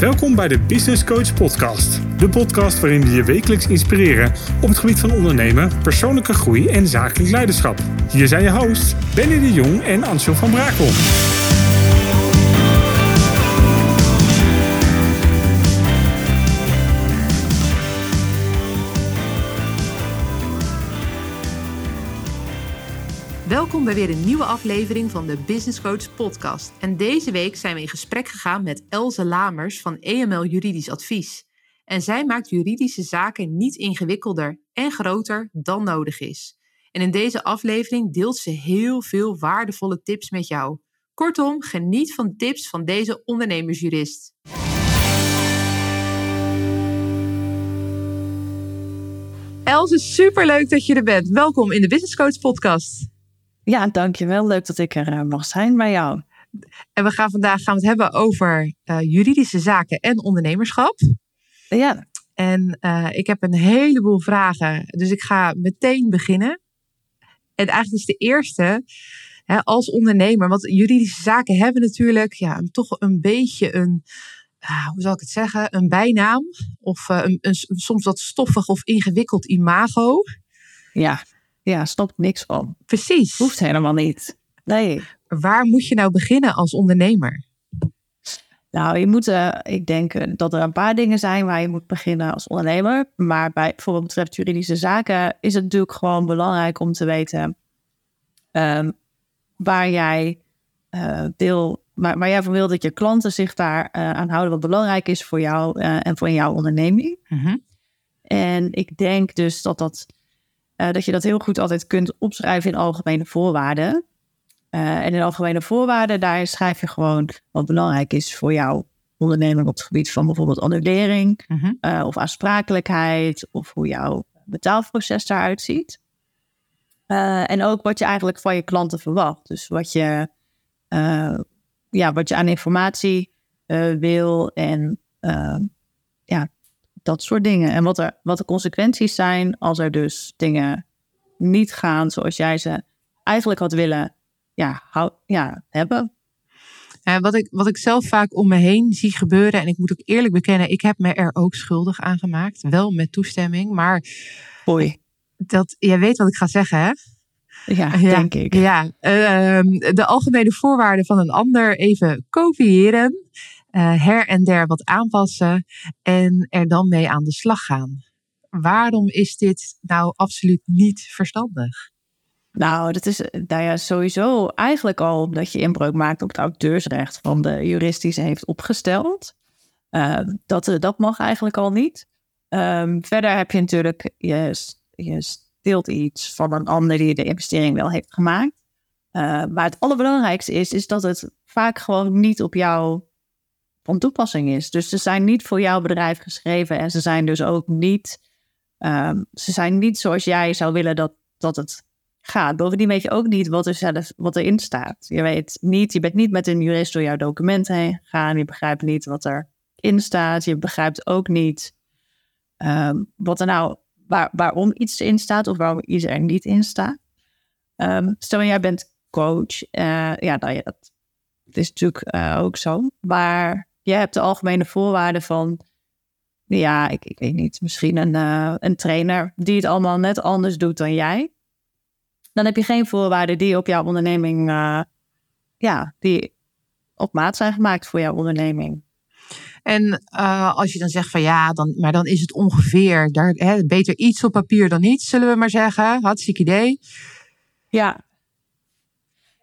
Welkom bij de Business Coach Podcast. De podcast waarin we je wekelijks inspireren op het gebied van ondernemen, persoonlijke groei en zakelijk leiderschap. Hier zijn je hosts Benny de Jong en Ansel van Brakel. Bij weer een nieuwe aflevering van de Business Coach Podcast. En deze week zijn we in gesprek gegaan met Elze Lamers van EML Juridisch Advies. En zij maakt juridische zaken niet ingewikkelder en groter dan nodig is. En in deze aflevering deelt ze heel veel waardevolle tips met jou. Kortom, geniet van tips van deze ondernemersjurist. Elze, superleuk dat je er bent. Welkom in de Business Coach Podcast. Ja, dankjewel. Leuk dat ik er eh, mag zijn bij jou. En we gaan vandaag gaan we het hebben over uh, juridische zaken en ondernemerschap. Ja. En uh, ik heb een heleboel vragen, dus ik ga meteen beginnen. En eigenlijk is de eerste, hè, als ondernemer, want juridische zaken hebben natuurlijk ja, toch een beetje een, uh, hoe zal ik het zeggen, een bijnaam. Of een, een, soms wat stoffig of ingewikkeld imago. Ja. Ja, stopt niks van. Precies. Hoeft helemaal niet. Nee. Waar moet je nou beginnen als ondernemer? Nou, je moet, uh, ik denk dat er een paar dingen zijn waar je moet beginnen als ondernemer. Maar bij bijvoorbeeld betreft juridische zaken is het natuurlijk gewoon belangrijk om te weten um, waar jij uh, wil, waar, waar, jij van wil dat je klanten zich daar uh, aan houden, wat belangrijk is voor jou en voor jouw onderneming. Mm -hmm. En ik denk dus dat dat uh, dat je dat heel goed altijd kunt opschrijven in algemene voorwaarden. Uh, en in algemene voorwaarden, daar schrijf je gewoon wat belangrijk is voor jouw onderneming op het gebied van bijvoorbeeld annulering mm -hmm. uh, of aansprakelijkheid of hoe jouw betaalproces daaruit ziet. en ook wat je eigenlijk van je klanten verwacht. Dus wat je, ja, wat je aan informatie wil en ja, dat soort dingen. En wat, er, wat de consequenties zijn als er dus dingen niet gaan zoals jij ze eigenlijk had willen ja, hou, ja, hebben. Uh, wat, ik, wat ik zelf vaak om me heen zie gebeuren, en ik moet ook eerlijk bekennen, ik heb me er ook schuldig aan gemaakt. Wel met toestemming, maar. Hoi. Dat, jij weet wat ik ga zeggen, hè? Ja, ja denk ik. Ja, uh, de algemene voorwaarden van een ander even kopiëren uh, her en der wat aanpassen en er dan mee aan de slag gaan. Waarom is dit nou absoluut niet verstandig? Nou, dat is nou ja, sowieso eigenlijk al omdat je inbreuk maakt op het auteursrecht van de jurist die ze heeft opgesteld. Uh, dat, dat mag eigenlijk al niet. Um, verder heb je natuurlijk, je, je steelt iets van een ander die de investering wel heeft gemaakt. Maar het allerbelangrijkste is, is dat het vaak gewoon niet op jou van toepassing is. Dus ze zijn niet voor jouw bedrijf geschreven en ze zijn dus ook niet, um, ze zijn niet zoals jij zou willen dat, dat het gaat. Bovendien weet je ook niet wat er zelf, wat erin staat. Je weet niet, je bent niet met een jurist door jouw documenten heen gegaan. Je begrijpt niet wat erin staat. Je begrijpt ook niet um, wat er nou, waar, waarom iets in staat of waarom iets er niet in staat. Um, stel jij bent coach, uh, ja, nou dat, is natuurlijk uh, ook zo. Maar je hebt de algemene voorwaarden van, ja, ik, ik weet niet, misschien een, uh, een trainer die het allemaal net anders doet dan jij. Dan heb je geen voorwaarden die op jouw onderneming, uh, ja, die op maat zijn gemaakt voor jouw onderneming. En uh, als je dan zegt van ja, dan, maar dan is het ongeveer daar, hè, beter iets op papier dan niets, zullen we maar zeggen. Hartstikke idee. Ja,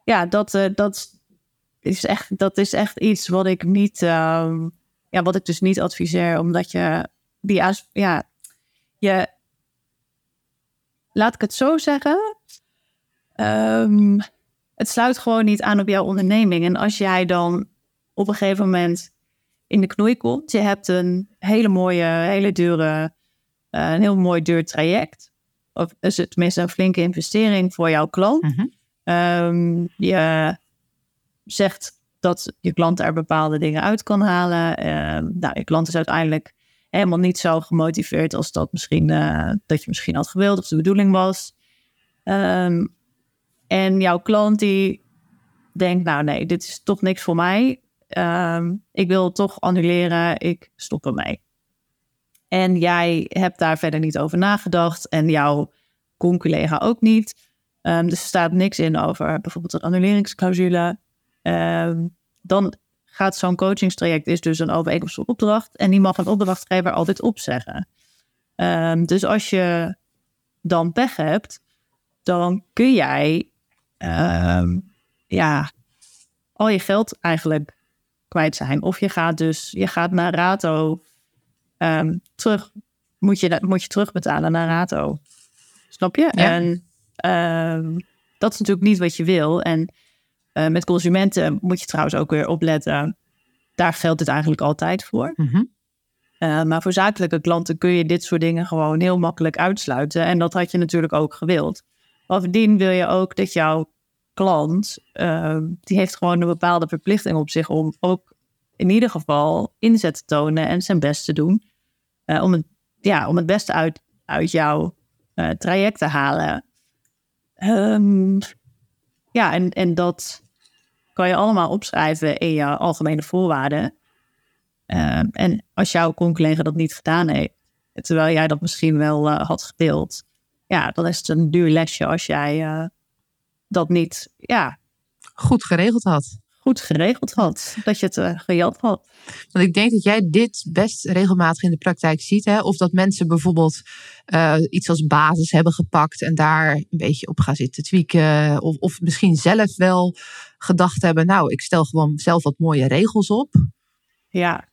ja dat, uh, dat, is echt, dat is echt iets wat ik niet, um, ja, wat ik dus niet adviseer, omdat je die, ja, je, laat ik het zo zeggen, um, het sluit gewoon niet aan op jouw onderneming. En als jij dan op een gegeven moment in de knoei komt, je hebt een hele mooie, hele dure, uh, een heel mooi duur traject, of is het tenminste een flinke investering voor jouw klant. -hmm. um, je zegt dat je klant er bepaalde dingen uit kan halen. Uh, nou, je klant is uiteindelijk helemaal niet zo gemotiveerd als dat misschien uh, dat je misschien had gewild of de bedoeling was. Um, en jouw klant die denkt, nou nee, dit is toch niks voor mij. ehm, ik wil toch annuleren, ik stop ermee. En jij hebt daar verder niet over nagedacht en jouw con-collega ook niet. Dus er staat niks in over bijvoorbeeld een annuleringsclausule. Um, dan gaat zo'n coachingstraject is dus een overeenkomst opdracht en die mag een opdrachtgever altijd opzeggen. Um, dus als je dan pech hebt, dan kun jij ja, al je geld eigenlijk kwijt zijn. Of je gaat dus je gaat naar Rato terug, moet je, moet je terugbetalen naar Rato. Snap je? En dat is natuurlijk niet wat je wil. En uh, met consumenten moet je trouwens ook weer opletten. Daar geldt het eigenlijk altijd voor. Mm uh, maar voor zakelijke klanten kun je dit soort dingen gewoon heel makkelijk uitsluiten. En dat had je natuurlijk ook gewild. Bovendien wil je ook dat jouw klant, uh, die heeft gewoon een bepaalde verplichting op zich om ook in ieder geval inzet te tonen en zijn best te doen. Uh, om, het, ja, om het beste uit, uit jouw traject te halen. Um, ja, en, en dat kan je allemaal opschrijven in je algemene voorwaarden. Uh, en als jouw collega dat niet gedaan heeft, terwijl jij dat misschien wel uh, had gedeeld, ja, dan is het een duur lesje als jij uh, dat niet ja, goed geregeld had goed geregeld had. Dat je het uh, gejat had. Want ik denk dat jij dit best regelmatig in de praktijk ziet. Hè? Of dat mensen bijvoorbeeld uh, iets als basis hebben gepakt en daar een beetje op gaan zitten tweaken. Of, of misschien zelf wel gedacht hebben, nou, ik stel gewoon zelf wat mooie regels op. Ja,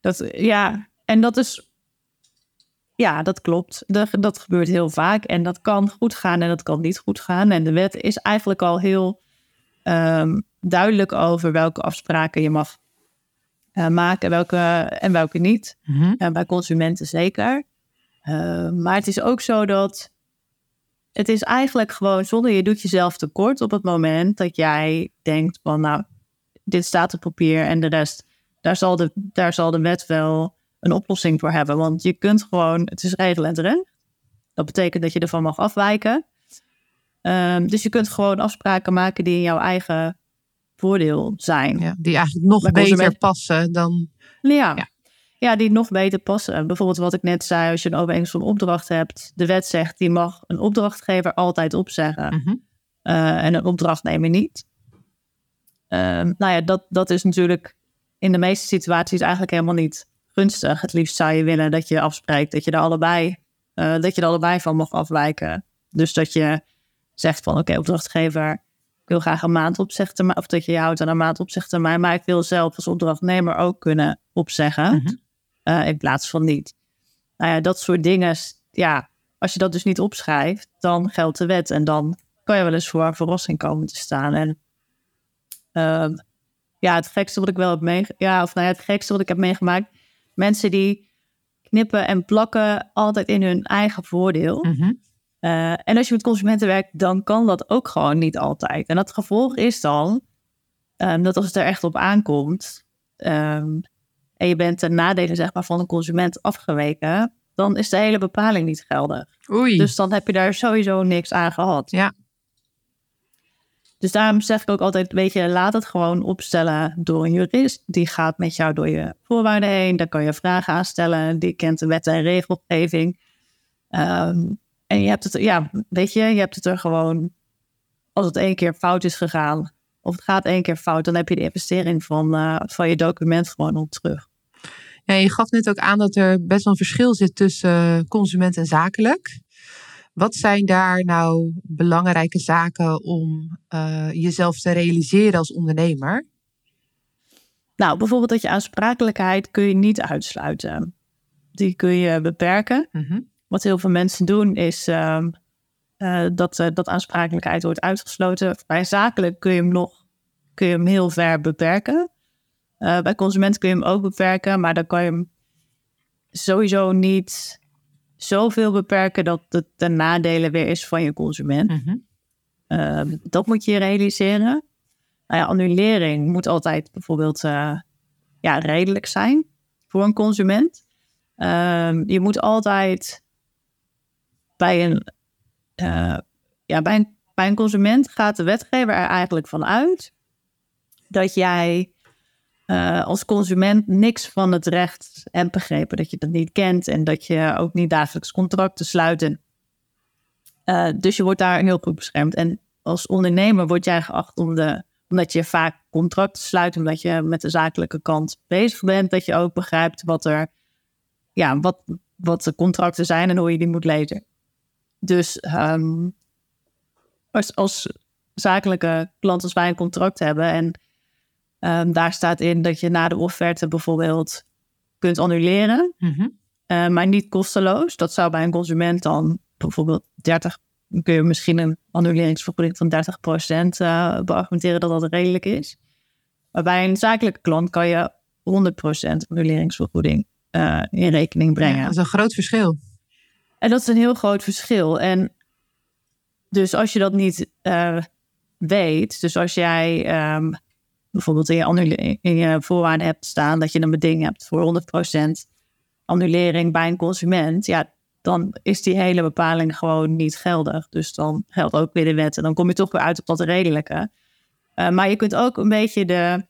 dat, ja. en dat is ja, dat klopt. Dat, dat gebeurt heel vaak. En dat kan goed gaan en dat kan niet goed gaan. En de wet is eigenlijk al heel um, duidelijk over welke afspraken je mag uh, maken welke, en welke niet. Mm -hmm. uh, bij consumenten zeker. Uh, maar het is ook zo dat het is eigenlijk gewoon zonder je doet jezelf tekort op het moment dat jij denkt van nou, dit staat op papier en de rest, daar zal de, daar zal de wet wel een oplossing voor hebben. Want je kunt gewoon, het is regel en recht. Dat betekent dat je ervan mag afwijken. Um, dus je kunt gewoon afspraken maken die in jouw eigen voordeel zijn. Ja, die eigenlijk nog beter passen dan. Ja. ja. Ja. die nog beter passen. Bijvoorbeeld wat ik net zei, als je een overeenkomst van opdracht hebt, de wet zegt die mag een opdrachtgever altijd opzeggen mm -hmm. uh, en een opdrachtnemer niet. Um, nou ja, dat, dat is natuurlijk in de meeste situaties eigenlijk helemaal niet gunstig. Het liefst zou je willen dat je afspreekt dat je er allebei, uh, dat je er allebei van mag afwijken. Dus dat je zegt van oké, okay, opdrachtgever, wil graag een maand opzegtermijn, of dat je je houdt aan een maand opzegtermijn, maar ik wil zelf als opdrachtnemer ook kunnen opzeggen mm -hmm. uh, in plaats van niet. Nou ja, dat soort dingen, ja, als je dat dus niet opschrijft, dan geldt de wet en dan kan je wel eens voor een verrassing komen te staan. En uh, ja, het gekste wat ik wel heb meegemaakt, ja, of nou ja, het gekste wat ik heb meegemaakt, mensen die knippen en plakken altijd in hun eigen voordeel. Mm -hmm. Uh, en als je met consumenten werkt, dan kan dat ook gewoon niet altijd. En dat gevolg is dan um, dat als het er echt op aankomt um, en je bent ten nadele zeg maar, van een consument afgeweken, dan is de hele bepaling niet geldig. Oei. Dus dan heb je daar sowieso niks aan gehad. Ja. Dus daarom zeg ik ook altijd, weet je, laat het gewoon opstellen door een jurist. Die gaat met jou door je voorwaarden heen. Daar kan je vragen aan stellen. Die kent de wet en regelgeving. Um, en je hebt het, ja, weet je, je hebt het er gewoon, als het één keer fout is gegaan, of het gaat één keer fout, dan heb je de investering van, uh, van je document gewoon op terug. Ja, je gaf net ook aan dat er best wel een verschil zit tussen consument en zakelijk. Wat zijn daar nou belangrijke zaken om uh, jezelf te realiseren als ondernemer? Nou, bijvoorbeeld dat je aansprakelijkheid kun je niet uitsluiten. Die kun je beperken. Mm -hmm. Wat heel veel mensen doen is uh, uh, dat, uh, dat aansprakelijkheid wordt uitgesloten. Bij zakelijk kun je hem nog kun je hem heel ver beperken. Eh, bij consument kun je hem ook beperken, maar dan kan je hem sowieso niet zoveel beperken dat het ten nadele weer is van je consument. -hmm. Ehm, dat moet je realiseren. Nou ja, annulering moet altijd bijvoorbeeld eh, ja, redelijk zijn voor een consument. Ehm, je moet altijd bij een, uh, ja, bij, een, consument gaat de wetgever er eigenlijk van uit dat jij uh, als consument niks van het recht hebt begrepen. Dat je dat niet kent en dat je ook niet dagelijks contracten sluit. Uh, dus je wordt daar heel goed beschermd. En als ondernemer word jij geacht om de, omdat je vaak contracten sluit, omdat je met de zakelijke kant bezig bent, dat je ook begrijpt wat er, ja, wat, wat de contracten zijn en hoe je die moet lezen. Dus um, als, als zakelijke klant, als wij een contract hebben en um, daar staat in dat je na de offerte bijvoorbeeld kunt annuleren, mm -hmm. uh, maar niet kosteloos. Dat zou bij een consument dan bijvoorbeeld 30, kun je misschien een annuleringsvergoeding van 30% uh, beargumenteren dat dat redelijk is. Maar bij een zakelijke klant kan je 100% annuleringsvergoeding uh, in rekening brengen. Ja, dat is een groot verschil. En dat is een heel groot verschil. En dus als je dat niet uh, weet, dus als jij um, bijvoorbeeld in je, in je, voorwaarden hebt staan dat je een beding hebt voor 100% annulering bij een consument, ja, dan is die hele bepaling gewoon niet geldig. Dus dan geldt ook weer de wet en dan kom je toch weer uit op dat redelijke. Uh, maar je kunt ook een beetje de,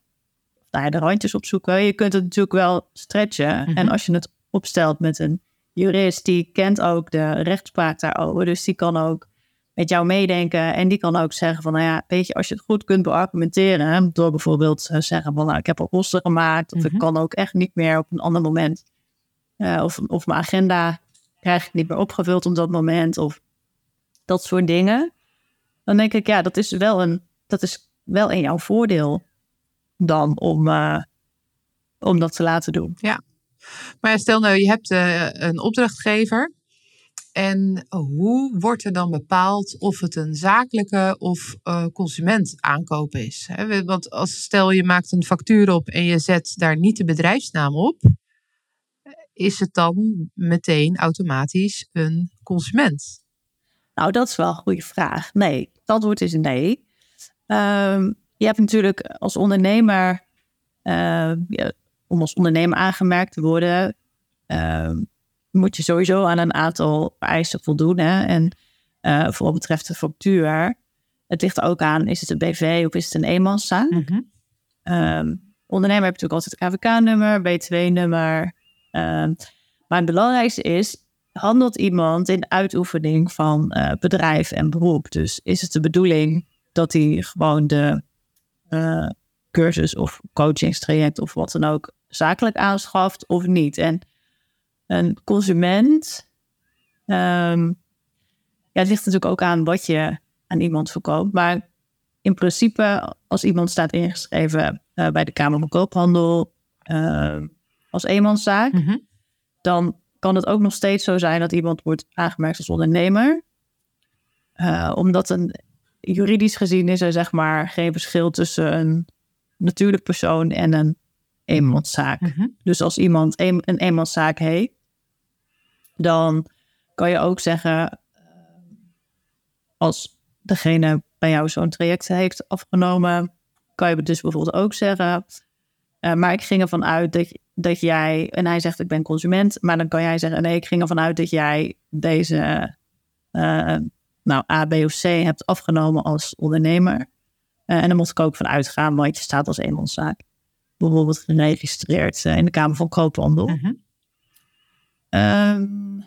nou ja, de randjes opzoeken. Je kunt het natuurlijk wel stretchen. En als je het opstelt met een jurist, die kent ook de rechtspraak daarover. Dus die kan ook met jou meedenken. En die kan ook zeggen van, nou ja, weet je, als je het goed kunt beargumenteren, door bijvoorbeeld uh, zeggen van, nou, ik heb al kosten gemaakt, of mm -hmm. ik kan ook echt niet meer op een ander moment, uh, of, of mijn agenda krijg ik niet meer opgevuld op dat moment, of dat soort dingen. Dan denk ik, ja, dat is wel, een, dat is wel in jouw voordeel dan om, uh, om dat te laten doen. Ja, maar stel nou, je hebt een opdrachtgever en hoe wordt er dan bepaald of het een zakelijke of uh, consument aankoop is? Want als stel je maakt een factuur op en je zet daar niet de bedrijfsnaam op, is het dan meteen automatisch een consument? Nou, dat is wel een goede vraag. Nee, het antwoord is nee. Um, je hebt natuurlijk als ondernemer, om als ondernemer aangemerkt te worden, uh, moet je sowieso aan een aantal eisen voldoen. Hè? En uh, voor wat betreft de factuur, het ligt ook aan, is het een BV of is het een eenmanszaak? Mm -hmm. um, ondernemer heeft natuurlijk altijd een KVK-nummer, B2-nummer. Um, maar het belangrijkste is, handelt iemand in uitoefening van uh, bedrijf en beroep? Dus is het de bedoeling dat hij gewoon de uh, cursus of coachingstraject of wat dan ook zakelijk aanschaft of niet? En een consument. Um, ja, het ligt natuurlijk ook aan wat je aan iemand verkoopt. Maar in principe, als iemand staat ingeschreven uh, bij de Kamer van Koophandel uh, als eenmanszaak, mm -hmm. dan kan het ook nog steeds zo zijn dat iemand wordt aangemerkt als ondernemer. Uh, omdat een juridisch gezien is er zeg maar geen verschil tussen een natuurlijk persoon en een eenmanszaak. Mm -hmm. Dus als iemand een, een eenmanszaak heeft, dan kan je ook zeggen, eh, als degene bij jou zo'n traject heeft afgenomen, kan je dus bijvoorbeeld ook zeggen, uh, maar ik ging ervan uit dat, dat jij, en hij zegt ik ben consument, maar dan kan jij zeggen, nee, ik ging ervan uit dat jij deze, uh, nou, A, B of C hebt afgenomen als ondernemer. Uh, en dan moet ik ook van uitgaan, want je staat als eenmanszaak. Bijvoorbeeld geregistreerd in de Kamer van Koophandel. -huh. Um,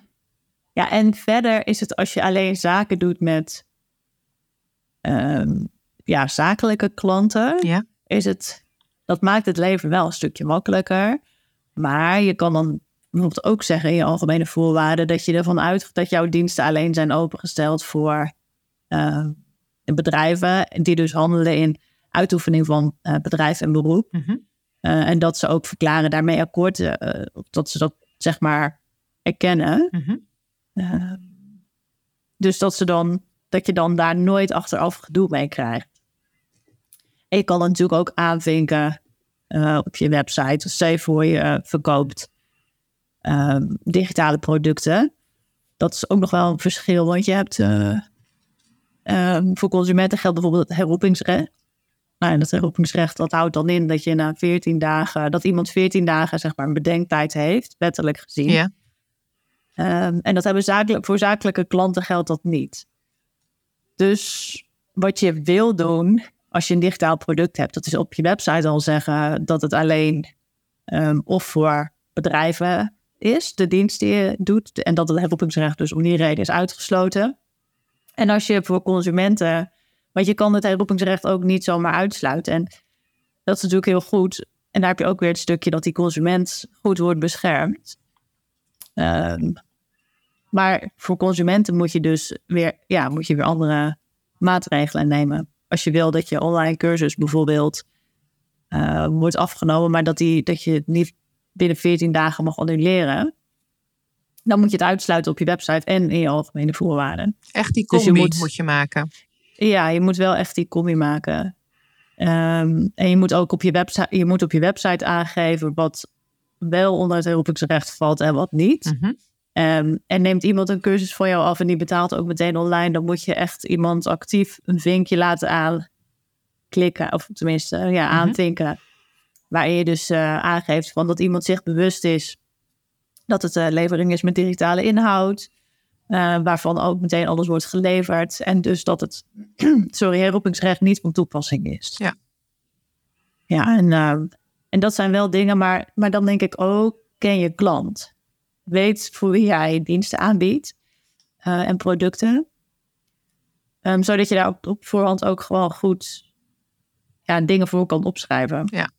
ja, en verder is het als je alleen zaken doet met um, ja, zakelijke klanten, ja. is het, dat maakt het leven wel een stukje makkelijker. Maar je kan dan bijvoorbeeld ook zeggen in je algemene voorwaarden dat je ervan uitgaat dat jouw diensten alleen zijn opengesteld voor uh, bedrijven die dus handelen in uitoefening van uh, bedrijf en beroep. Mm -hmm. Uh, en dat ze ook verklaren daarmee akkoord, dat ze dat zeg maar erkennen. Mm -hmm. uh, dus dat, ze dan, dat je dan daar nooit achteraf gedoe mee krijgt. En je kan natuurlijk ook aanvinken op je website. Stel voor je verkoopt ehm, digitale producten. Dat is ook nog wel een verschil, want je hebt ehm, voor consumenten geldt bijvoorbeeld het herroepingsrecht. Nou, en dat herroepingsrecht dat houdt dan in dat je na 14 dagen, dat iemand 14 dagen zeg maar een bedenktijd heeft, wettelijk gezien. Ja. Um, en dat hebben zakelijk, voor zakelijke klanten geldt dat niet. Dus wat je wil doen, als je een digitaal product hebt, dat is op je website al zeggen dat het alleen um, of voor bedrijven is, de dienst die je doet, en dat het herroepingsrecht dus om die reden is uitgesloten. En als je voor consumenten, want je kan het herroepingsrecht ook niet zomaar uitsluiten. En dat is natuurlijk heel goed. En daar heb je ook weer het stukje dat die consument goed wordt beschermd. Um, maar voor consumenten moet je dus weer, ja, moet je weer andere maatregelen nemen. Als je wil dat je online cursus bijvoorbeeld uh, wordt afgenomen, maar dat, die, dat je het niet binnen 14 dagen mag annuleren, dan moet je het uitsluiten op je website en in je algemene voorwaarden. Echt die combi dus je moet, moet, je maken. Ja, je moet wel echt die combi maken. Um, en je moet ook op je, website, je moet op je website aangeven wat wel onder het herroepingsrecht valt en wat niet. Mm Um, en neemt iemand een cursus voor jou af en die betaalt ook meteen online, dan moet je echt iemand actief een vinkje laten aanklikken, of tenminste ja, mm aantinken. Waarin je dus uh, aangeeft van dat iemand zich bewust is dat het uh, levering is met digitale inhoud, uh, waarvan ook meteen alles wordt geleverd. En dus dat het, sorry, herroepingsrecht niet van toepassing is. Ja. Ja, en, en dat zijn wel dingen, maar, maar dan denk ik ook, ken je klant weet voor wie jij diensten aanbiedt uh, en producten. Um, zodat je daar op, op voorhand ook gewoon goed ja, dingen voor kan opschrijven. Ja.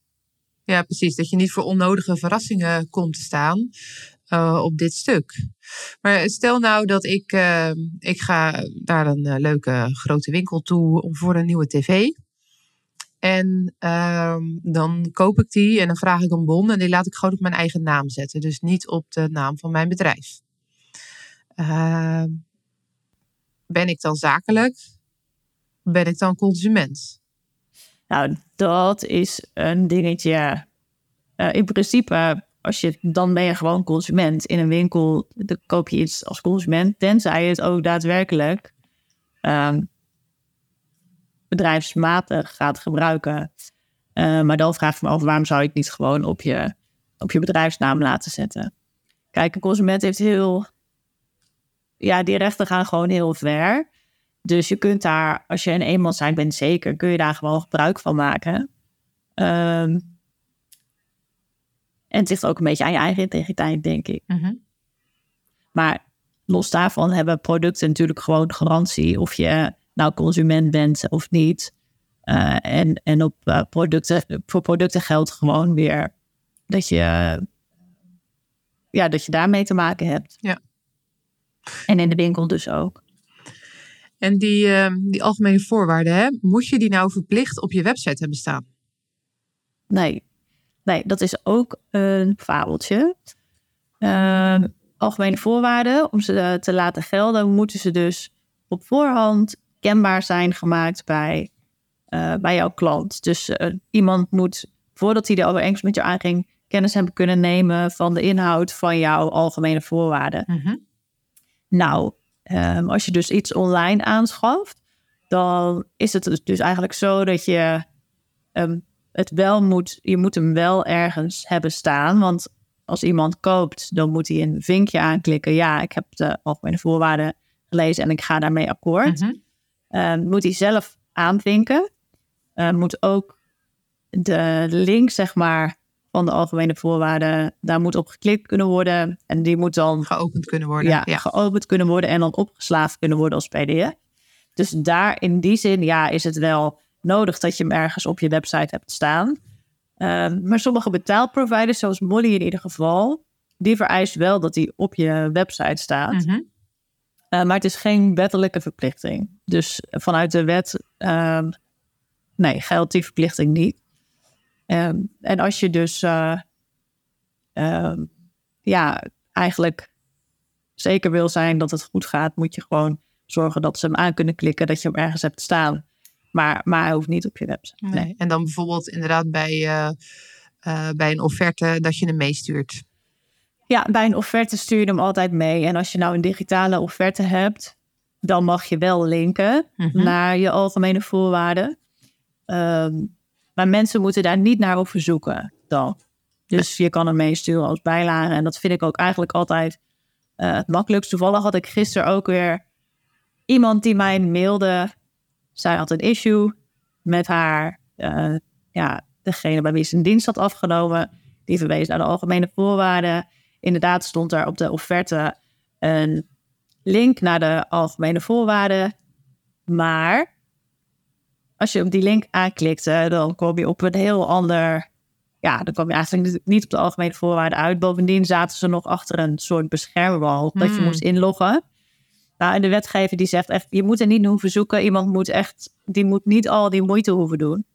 ja, precies. Dat je niet voor onnodige verrassingen komt te staan uh, op dit stuk. Maar stel nou dat ik, uh, ik ga naar een leuke grote winkel toe voor een nieuwe tv. En uh, dan koop ik die en dan vraag ik een bon en die laat ik gewoon op mijn eigen naam zetten. Dus niet op de naam van mijn bedrijf. Uh, ben ik dan zakelijk? Ben ik dan consument? Nou, dat is een dingetje. In principe, als je, dan ben je gewoon consument. In een winkel dan koop je iets als consument, tenzij je het ook daadwerkelijk ehm, bedrijfsmatig gaat gebruiken. Uh, maar dan vraag ik me af, waarom zou je het niet gewoon op je, op je bedrijfsnaam laten zetten? Kijk, een consument heeft heel... Ja, die rechten gaan gewoon heel ver. Dus je kunt daar, als je een eenmaal zijn bent zeker, kun je daar gewoon gebruik van maken. Um, en het ligt ook een beetje aan je eigen integriteit, denk ik. Mm -hmm. Maar los daarvan hebben producten natuurlijk gewoon garantie. Of je nou consument bent of niet. Uh, en, en op uh, producten, voor producten geldt gewoon weer dat je, ja, dat je daarmee te maken hebt. Ja. En in de winkel dus ook. En die, uh, die algemene voorwaarden, hè, moet je die nou verplicht op je website hebben staan? Nee, nee dat is ook een fabeltje. Ehm, algemene voorwaarden, om ze te laten gelden, moeten ze dus op voorhand kenbaar zijn gemaakt bij, uh, bij jouw klant. Dus uh, iemand moet, voordat hij de overeenkomst met jou aanging, kennis hebben kunnen nemen van de inhoud van jouw algemene voorwaarden. Mm -hmm. Nou, um, als je dus iets online aanschaft, dan is het dus, dus eigenlijk zo dat je um, het wel moet, je moet hem wel ergens hebben staan. Want als iemand koopt, dan moet hij een vinkje aanklikken. Ja, ik heb de algemene voorwaarden gelezen en ik ga daarmee akkoord. -hmm. Uh, moet hij zelf aanvinken. Uh, moet ook de link, zeg maar, van de algemene voorwaarden, daar moet op geklikt kunnen worden. En die moet dan geopend kunnen worden. Ja, geopend kunnen worden en dan opgeslagen kunnen worden als PDF. Dus daar in die zin, ja, is het wel nodig dat je hem ergens op je website hebt staan. Uh, maar sommige betaalproviders, zoals Molly in ieder geval, die vereist wel dat die op je website staat. Mm -hmm. Uh, maar het is geen wettelijke verplichting. Dus vanuit de wet, uh, nee, geldt die verplichting niet. Um, en als je dus, uh, ja, eigenlijk zeker wil zijn dat het goed gaat, moet je gewoon zorgen dat ze hem aan kunnen klikken, dat je hem ergens hebt staan. Maar, maar hij hoeft niet op je website. Nee. nee. En dan bijvoorbeeld inderdaad bij, bij een offerte dat je hem meestuurt. Ja, bij een offerte stuur je hem altijd mee. En als je nou een digitale offerte hebt, dan mag je wel linken -hmm. naar je algemene voorwaarden. Um, maar mensen moeten daar niet naar op verzoeken dan. Dus je kan hem meesturen als bijlage. En dat vind ik ook eigenlijk altijd uh, het makkelijkst. Toevallig had ik gisteren ook weer iemand die mij mailde. Zij had een issue met haar, uh, ja, degene bij wie ze een dienst had afgenomen. Die verwees naar de algemene voorwaarden. Inderdaad stond er op de offerte een link naar de algemene voorwaarden. Maar als je op die link aanklikte, dan kom je op een heel ander. Ja, dan kom je eigenlijk niet op de algemene voorwaarden uit. Bovendien zaten ze nog achter een soort beschermwal dat je Hmm. moest inloggen. Nou, en de wetgever die zegt echt, je moet er niet hoeven zoeken. Iemand moet echt, die moet niet al die moeite hoeven doen.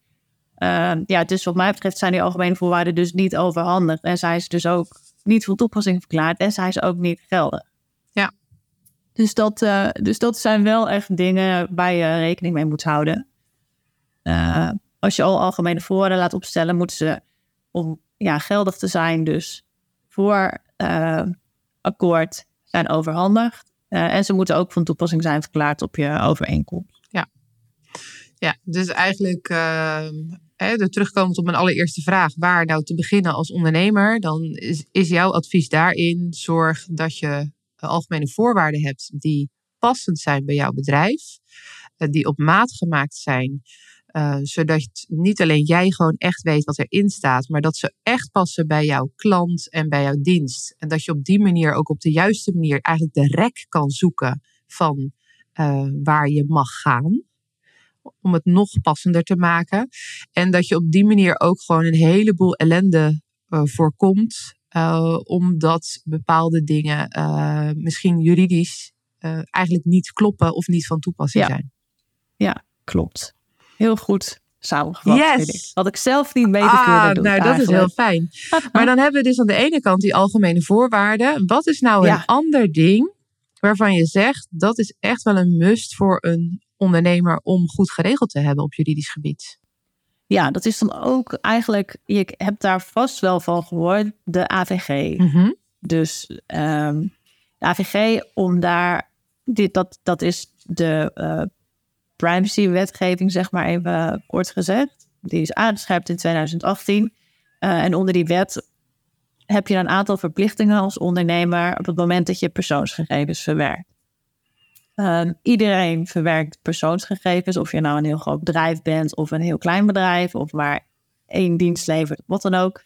Ehm, ja, dus wat mij betreft zijn die algemene voorwaarden dus niet overhandig. En zijn ze dus ook niet van toepassing verklaard. En zijn ze ook niet geldig. Ja. Dus dat, eh, dus dat zijn wel echt dingen waar je rekening mee moet houden. Eh, als je al algemene voorwaarden laat opstellen, moeten ze om ja, geldig te zijn, dus voor eh, akkoord zijn overhandigd. Eh, en ze moeten ook van toepassing zijn verklaard op je overeenkomst. Ja, dus eigenlijk uh, hè, er terugkomend op mijn allereerste vraag, waar nou te beginnen als ondernemer, dan is, is jouw advies daarin zorg dat je algemene voorwaarden hebt die passend zijn bij jouw bedrijf, uh, die op maat gemaakt zijn, uh, zodat niet alleen jij gewoon echt weet wat erin staat, maar dat ze echt passen bij jouw klant en bij jouw dienst. En dat je op die manier ook op de juiste manier eigenlijk de rek kan zoeken van uh, waar je mag gaan om het nog passender te maken. En dat je op die manier ook gewoon een heleboel ellende uh, voorkomt. Uh, omdat bepaalde dingen misschien juridisch eigenlijk niet kloppen of niet van toepassing ja. zijn. Ja, klopt. Heel goed samengevat. Yes. Ik. Had ik zelf niet beter ah, kunnen doen. Nou, dat eigenlijk. is heel fijn. maar dan hebben we dus aan de ene kant die algemene voorwaarden. Wat is nou Ja. een ander ding waarvan je zegt dat is echt wel een must voor een ondernemer om goed geregeld te hebben op juridisch gebied? Ja, dat is dan ook eigenlijk, je hebt daar vast wel van gehoord, de AVG. Mhm. Dus ehm, de AVG, om daar, dit, dat, dat is de uh, privacy-wetgeving, zeg maar even kort gezegd. Die is aangescherpt in 2018. Uh, en onder die wet heb je een aantal verplichtingen als ondernemer op het moment dat je persoonsgegevens verwerkt. Um, iedereen verwerkt persoonsgegevens, of je nou een heel groot bedrijf bent of een heel klein bedrijf, of maar één dienst levert, wat dan ook.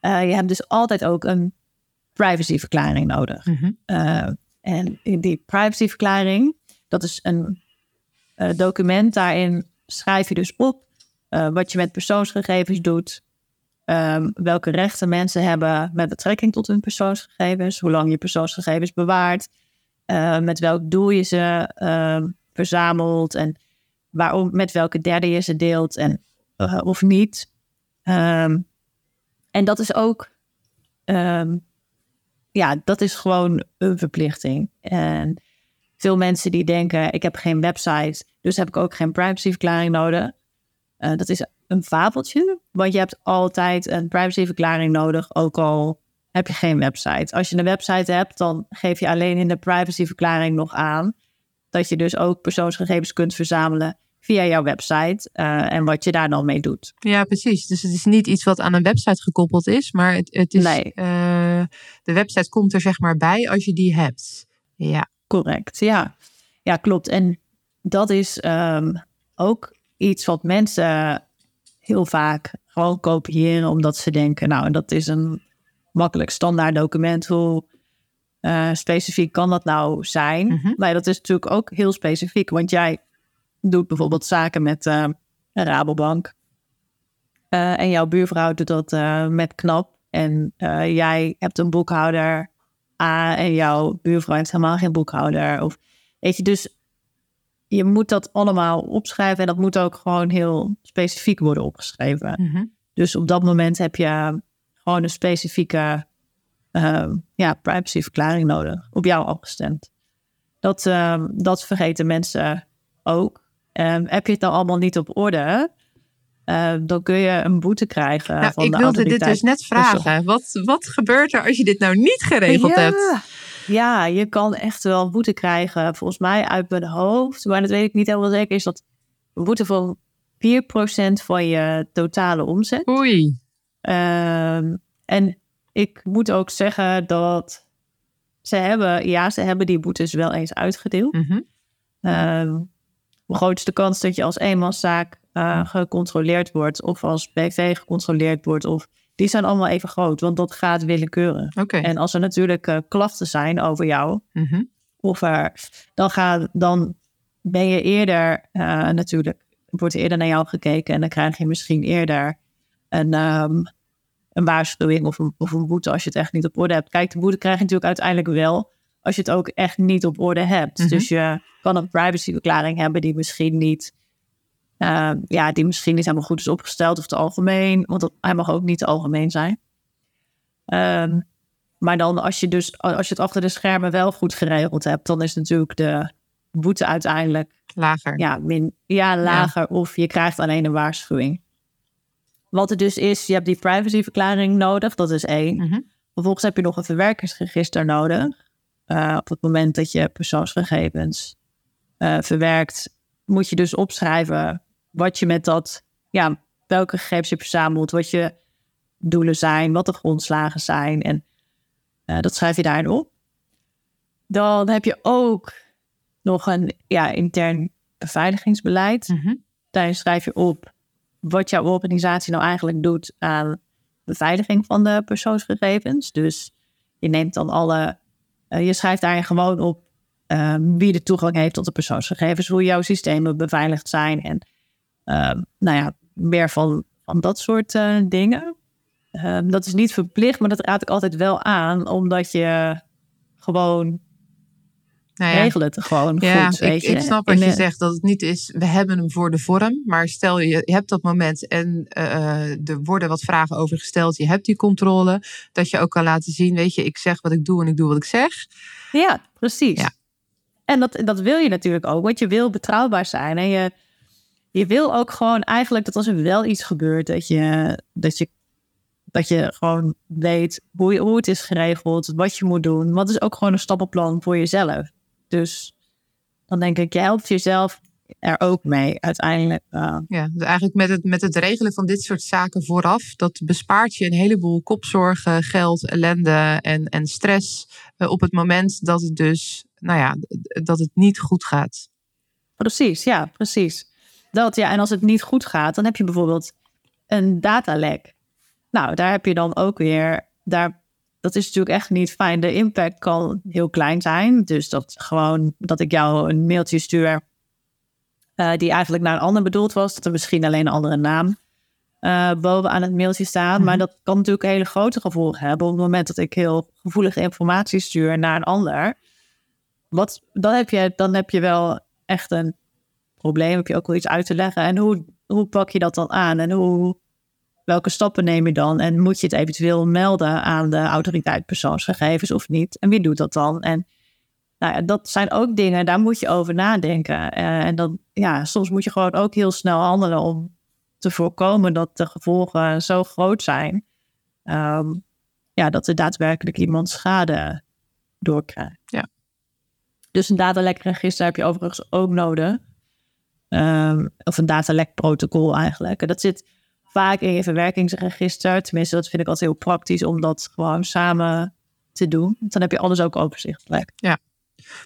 Uh, je hebt dus altijd ook een privacyverklaring nodig. Mhm. Uh, en in die privacyverklaring, dat is een uh, document, daarin schrijf je dus op uh, wat je met persoonsgegevens doet, um, welke rechten mensen hebben met betrekking tot hun persoonsgegevens, hoe lang je persoonsgegevens bewaart, uh, met welk doel je ze uh, verzamelt en waarom, met welke derde je ze deelt en of niet. Um, en dat is ook, ja, dat is gewoon een verplichting. En veel mensen die denken, ik heb geen website, dus heb ik ook geen privacyverklaring nodig. Uh, dat is een fabeltje, want je hebt altijd een privacyverklaring nodig, ook al heb je geen website. Als je een website hebt, dan geef je alleen in de privacyverklaring nog aan dat je dus ook persoonsgegevens kunt verzamelen via jouw website uh, en wat je daar dan mee doet. Ja, precies. Dus het is niet iets wat aan een website gekoppeld is, maar het, het is, nee. uh, de website komt er zeg maar bij als je die hebt. Ja. Correct, ja. Ja, klopt. En dat is um, ook iets wat mensen heel vaak gewoon kopiëren omdat ze denken, nou, dat is een makkelijk standaard document. Hoe uh, specifiek kan dat nou zijn? Mhm. Nee, dat is natuurlijk ook heel specifiek. Want jij doet bijvoorbeeld zaken met uh, een Rabobank. Uh, en jouw buurvrouw doet dat uh, met KNAP. En jij hebt een boekhouder A en jouw buurvrouw heeft helemaal geen boekhouder. Of, weet je, dus je moet dat allemaal opschrijven. En dat moet ook gewoon heel specifiek worden opgeschreven. Mhm. Dus op dat moment heb je gewoon een specifieke uh, ja, privacyverklaring nodig, op jou afgestemd. Dat, uh, dat vergeten mensen ook. Um, heb je het nou allemaal niet op orde, uh, dan kun je een boete krijgen. Nou, van ik de wilde dit dus net vragen. Wat, wat gebeurt er als je dit nou niet geregeld ja. hebt? Ja, je kan echt wel een boete krijgen. Volgens mij uit mijn hoofd, maar dat weet ik niet helemaal zeker, is dat een boete van 4% van je totale omzet. Oei. Um, en ik moet ook zeggen dat ze hebben, ja, ze hebben die boetes wel eens uitgedeeld. Mhm. Um, de grootste kans dat je als eenmanszaak uh, gecontroleerd wordt of als BV gecontroleerd wordt. Of, die zijn allemaal even groot, want dat gaat willekeurig. En als er natuurlijk uh, klachten zijn over jou, Mhm. of er, dan, gaat, dan ben je eerder uh, natuurlijk, wordt er eerder naar jou gekeken en dan krijg je misschien eerder een, um, een waarschuwing of een, of een boete als je het echt niet op orde hebt. Kijk, de boete krijg je natuurlijk uiteindelijk wel als je het ook echt niet op orde hebt. Mhm. Dus je kan een privacyverklaring hebben die misschien niet, uh, ja, die misschien niet helemaal goed is opgesteld of te algemeen, want dat, hij mag ook niet te algemeen zijn. Um, maar dan als je dus als je het achter de schermen wel goed geregeld hebt, dan is natuurlijk de boete uiteindelijk lager. Ja, min, ja lager ja. of je krijgt alleen een waarschuwing. Wat er dus is, je hebt die privacyverklaring nodig, dat is één. Mhm. Vervolgens heb je nog een verwerkersregister nodig. Uh, op het moment dat je persoonsgegevens uh, verwerkt, moet je dus opschrijven wat je met dat, ja, welke gegevens je verzamelt, wat je doelen zijn, wat de grondslagen zijn. En uh, dat schrijf je daarin op. Dan heb je ook nog een ja, intern beveiligingsbeleid. Mhm. Daarin schrijf je op wat jouw organisatie nou eigenlijk doet aan beveiliging van de persoonsgegevens. Dus je neemt dan alle, uh, je schrijft daarin gewoon op uh, wie de toegang heeft tot de persoonsgegevens, hoe jouw systemen beveiligd zijn en nou ja, meer van, van dat soort uh, dingen. Ehm, dat is niet verplicht, maar dat raad ik altijd wel aan, omdat je gewoon nou ja. regel het gewoon ja, goed. Weet ik, je. ik snap wat je eh, zegt, dat het niet is, we hebben hem voor de vorm. Maar stel je, je hebt dat moment en uh, er worden wat vragen over gesteld. Je hebt die controle, dat je ook kan laten zien, weet je, ik zeg wat ik doe en ik doe wat ik zeg. Ja, precies. Ja. En dat, dat wil je natuurlijk ook, want je wil betrouwbaar zijn. En je, je wil ook gewoon eigenlijk dat als er wel iets gebeurt, dat je, dat je, dat je gewoon weet hoe, je, hoe het is geregeld, wat je moet doen. Wat is ook gewoon een stappenplan voor jezelf. Dus dan denk ik, je helpt jezelf er ook mee uiteindelijk. Uh, Ja, dus eigenlijk met het, met het regelen van dit soort zaken vooraf, dat bespaart je een heleboel kopzorgen, geld, ellende en, en stress uh, op het moment dat het dus, nou ja, dat het niet goed gaat. Precies, ja, precies. Dat, ja, en als het niet goed gaat, dan heb je bijvoorbeeld een datalek. Nou, daar heb je dan ook weer, daar, dat is natuurlijk echt niet fijn. De impact kan heel klein zijn. Dus dat gewoon dat ik jou een mailtje stuur uh, die eigenlijk naar een ander bedoeld was, dat er misschien alleen een andere naam uh, bovenaan het mailtje staat. Maar dat kan natuurlijk hele grote gevolgen hebben op het moment dat ik heel gevoelige informatie stuur naar een ander. Wat, dan, heb je, dan heb je wel echt een probleem, heb je ook wel iets uit te leggen. En hoe, hoe pak je dat dan aan? En hoe, welke stappen neem je dan? En moet je het eventueel melden aan de autoriteit persoonsgegevens of niet? En wie doet dat dan? En nou ja, dat zijn ook dingen, daar moet je over nadenken. Uh, en dan, ja, soms moet je gewoon ook heel snel handelen om te voorkomen dat de gevolgen zo groot zijn. Um, ja, dat er daadwerkelijk iemand schade doorkrijgt. Ja. Dus een datalekregister heb je overigens ook nodig. Um, of een datalekprotocol eigenlijk. En dat zit vaak in je verwerkingsregister. Tenminste, dat vind ik altijd heel praktisch om dat gewoon samen te doen. Dan heb je alles ook overzichtelijk. Ja.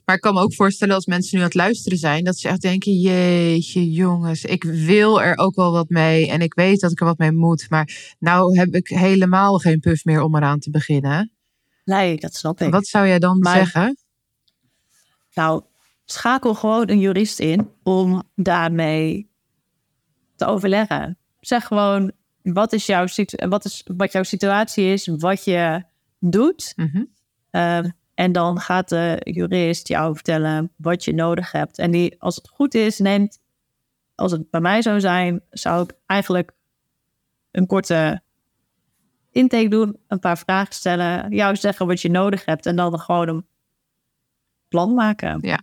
Maar ik kan me ook voorstellen als mensen nu aan het luisteren zijn, dat ze echt denken: jeetje, jongens, ik wil er ook wel wat mee en ik weet dat ik er wat mee moet. Maar nou heb ik helemaal geen puff meer om eraan te beginnen. Nee, dat snap ik. Wat zou jij dan maar, zeggen? Nou, schakel gewoon een jurist in om daarmee te overleggen. Zeg gewoon wat, is jouw wat, is, wat jouw situatie is, wat je doet. Mm-hmm. Uh, en dan gaat de jurist jou vertellen wat je nodig hebt. En die, als het goed is, neemt, als het bij mij zou zijn, zou ik eigenlijk een korte intake doen, een paar vragen stellen, jou zeggen wat je nodig hebt en dan gewoon een plan maken. Ja.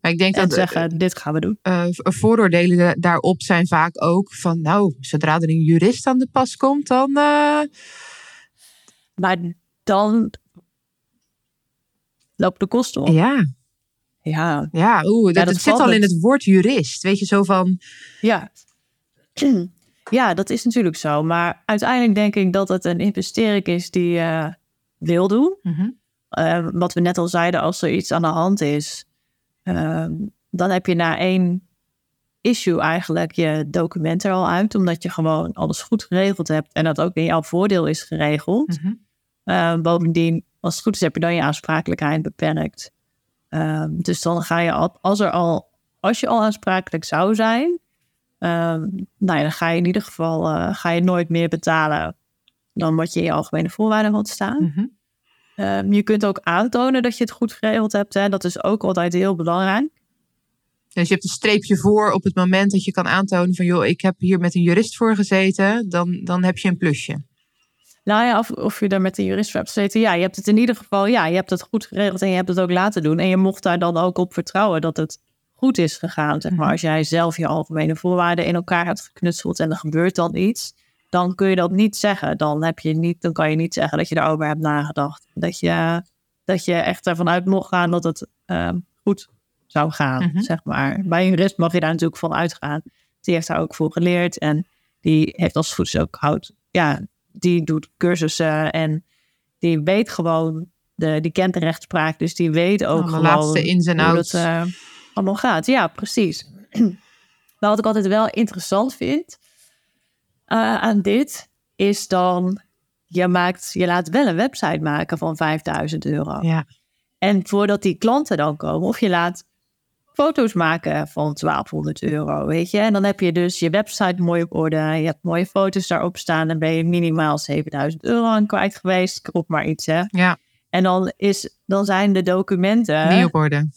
Maar ik denk en dat zeggen, dit gaan we doen. Uh, vooroordelen daarop zijn vaak ook van, nou, zodra er een jurist aan de pas komt, dan. Uh... Maar dan lopen de kosten op. Ja. Ja. Ja, oeh, dat, Ja, dat het zit al in het. woord jurist. Weet je, zo van. Ja. Ja, dat is natuurlijk zo. Maar uiteindelijk denk ik dat het een investering is die wil doen. Uh, wat we net al zeiden, als er iets aan de hand is, uh, dan heb je na één issue eigenlijk je document er al uit, omdat je gewoon alles goed geregeld hebt en dat ook in jouw voordeel is geregeld. Mhm. Uh, bovendien, als het goed is, heb je dan je aansprakelijkheid beperkt. Uh, dus dan ga je al, als er al, als je al aansprakelijk zou zijn, uh, nou ja, dan ga je in ieder geval uh, ga je nooit meer betalen dan wat je in je algemene voorwaarden had staan. Mhm. Ehm, je kunt ook aantonen dat je het goed geregeld hebt. Hè? Dat is ook altijd heel belangrijk. Dus je hebt een streepje voor op het moment dat je kan aantonen van joh, ik heb hier met een jurist voor gezeten, dan, dan heb je een plusje. Nou ja, of, of je daar met een jurist voor hebt gezeten. Ja, je hebt het in ieder geval, ja, je hebt het goed geregeld en je hebt het ook laten doen. En je mocht daar dan ook op vertrouwen dat het goed is gegaan. Zeg maar. Mhm. Als jij zelf je algemene voorwaarden in elkaar hebt geknutseld en er gebeurt dan iets, dan kun je dat niet zeggen. Dan, heb je niet, dan kan je niet zeggen dat je daarover hebt nagedacht. Dat je, dat je echt ervan uit mocht gaan dat het ehm, goed zou gaan, Mhm. zeg maar. Bij een jurist mag je daar natuurlijk van uitgaan. Die heeft daar ook voor geleerd en die heeft als het is ook houdt, ja, die doet cursussen en die weet gewoon, de, die kent de rechtspraak, dus die weet ook de gewoon laatste ins en hoe outs. dat eh, allemaal gaat. Ja, precies. Maar wat ik altijd wel interessant vind eh, aan dit, is dan, je, maakt, je laat wel een website maken van 5000 euro. Ja. En voordat die klanten dan komen, of je laat foto's maken van 1200 euro, weet je. En dan heb je dus je website mooi op orde. Je hebt mooie foto's daarop staan. Dan ben je minimaal 7000 euro aan kwijt geweest. Ik roep maar iets, hè. ja, En dan, is, dan zijn de documenten niet op orde.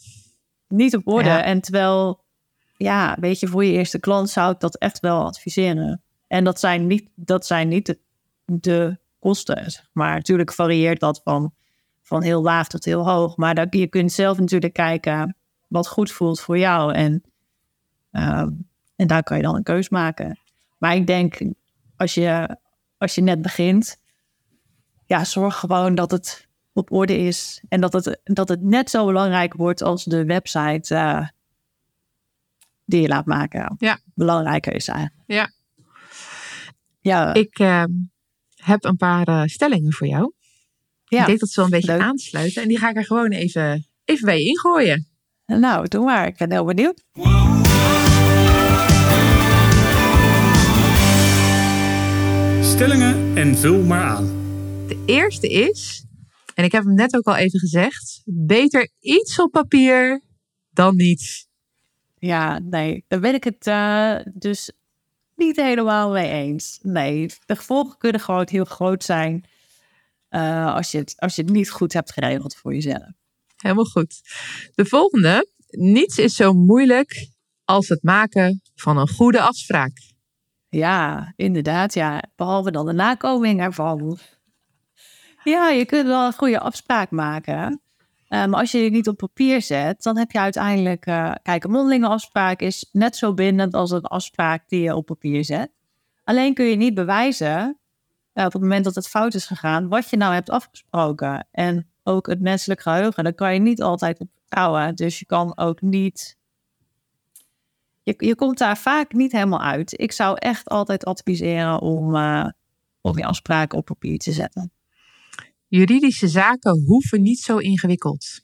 niet op orde. Ja. En terwijl, ja, weet je, voor je eerste klant zou ik dat echt wel adviseren. En dat zijn niet, dat zijn niet de, de kosten, zeg maar. Natuurlijk varieert dat van, van heel laag tot heel hoog. Maar dat, je kunt zelf natuurlijk kijken wat goed voelt voor jou. En, ehm, en daar kan je dan een keus maken. Maar ik denk, als je, als je net begint, ja, zorg gewoon dat het op orde is. En dat het, dat het net zo belangrijk wordt als de website eh, die je laat maken. Ja. Belangrijker is eigenlijk. Ja. Ja, Ik eh, heb een paar eh, stellingen voor jou. ja. Ik denk dat ze wel een beetje leuk. aansluiten. En die ga ik er gewoon even, even bij je ingooien. nou, doe maar. Ik ben heel benieuwd. Stellingen en vul maar aan. De eerste is, en ik heb hem net ook al even gezegd, beter iets op papier dan niets. Ja, nee, daar ben ik het eh, dus niet helemaal mee eens. Nee, de gevolgen kunnen gewoon heel groot zijn eh, als, je het, als je het niet goed hebt geregeld voor jezelf. Helemaal goed. De volgende. Niets is zo moeilijk als het maken van een goede afspraak. Ja, inderdaad. Ja, behalve dan de nakoming ervan. Ja, je kunt wel een goede afspraak maken. Eh, maar als je het niet op papier zet, dan heb je uiteindelijk... eh, kijk, een mondelinge afspraak is net zo bindend als een afspraak die je op papier zet. Alleen kun je niet bewijzen, eh, op het moment dat het fout is gegaan, wat je nou hebt afgesproken. En ook het menselijk geheugen, daar kan je niet altijd op vertrouwen. Dus je kan ook niet je, je komt daar vaak niet helemaal uit. Ik zou echt altijd adviseren om, om je afspraken op papier te zetten. Juridische zaken hoeven niet zo ingewikkeld.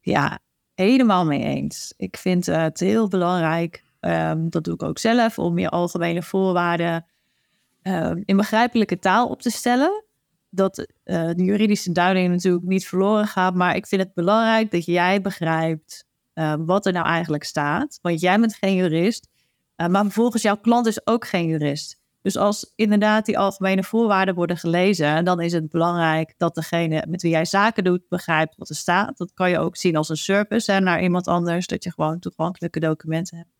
Ja, helemaal mee eens. Ik vind het heel belangrijk, ehm, dat doe ik ook zelf, om je algemene voorwaarden ehm, in begrijpelijke taal op te stellen. Dat eh, de juridische duiding natuurlijk niet verloren gaat, maar ik vind het belangrijk dat jij begrijpt eh, wat er nou eigenlijk staat. Want jij bent geen jurist, eh, maar vervolgens jouw klant is ook geen jurist. Dus als inderdaad die algemene voorwaarden worden gelezen, dan is het belangrijk dat degene met wie jij zaken doet begrijpt wat er staat. Dat kan je ook zien als een service hè, naar iemand anders, dat je gewoon toegankelijke documenten hebt.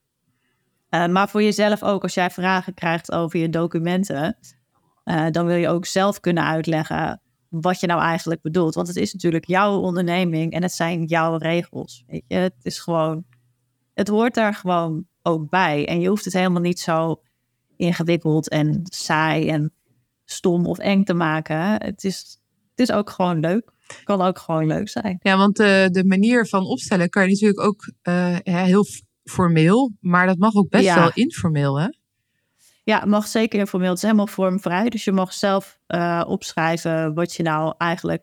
Eh, maar voor jezelf ook, als jij vragen krijgt over je documenten, eh, dan wil je ook zelf kunnen uitleggen wat je nou eigenlijk bedoelt. Want het is natuurlijk jouw onderneming en het zijn jouw regels. Weet je? Het is gewoon, het hoort daar gewoon ook bij. En je hoeft het helemaal niet zo ingewikkeld en saai en stom of eng te maken. Het is, het is ook gewoon leuk. Het kan ook gewoon leuk zijn. Ja, want de, de manier van opstellen kan je natuurlijk ook eh, heel formeel, maar dat mag ook best Ja. wel informeel, hè? Ja, het mag zeker informeel. Het is helemaal vormvrij. Dus je mag zelf eh, opschrijven wat je nou eigenlijk,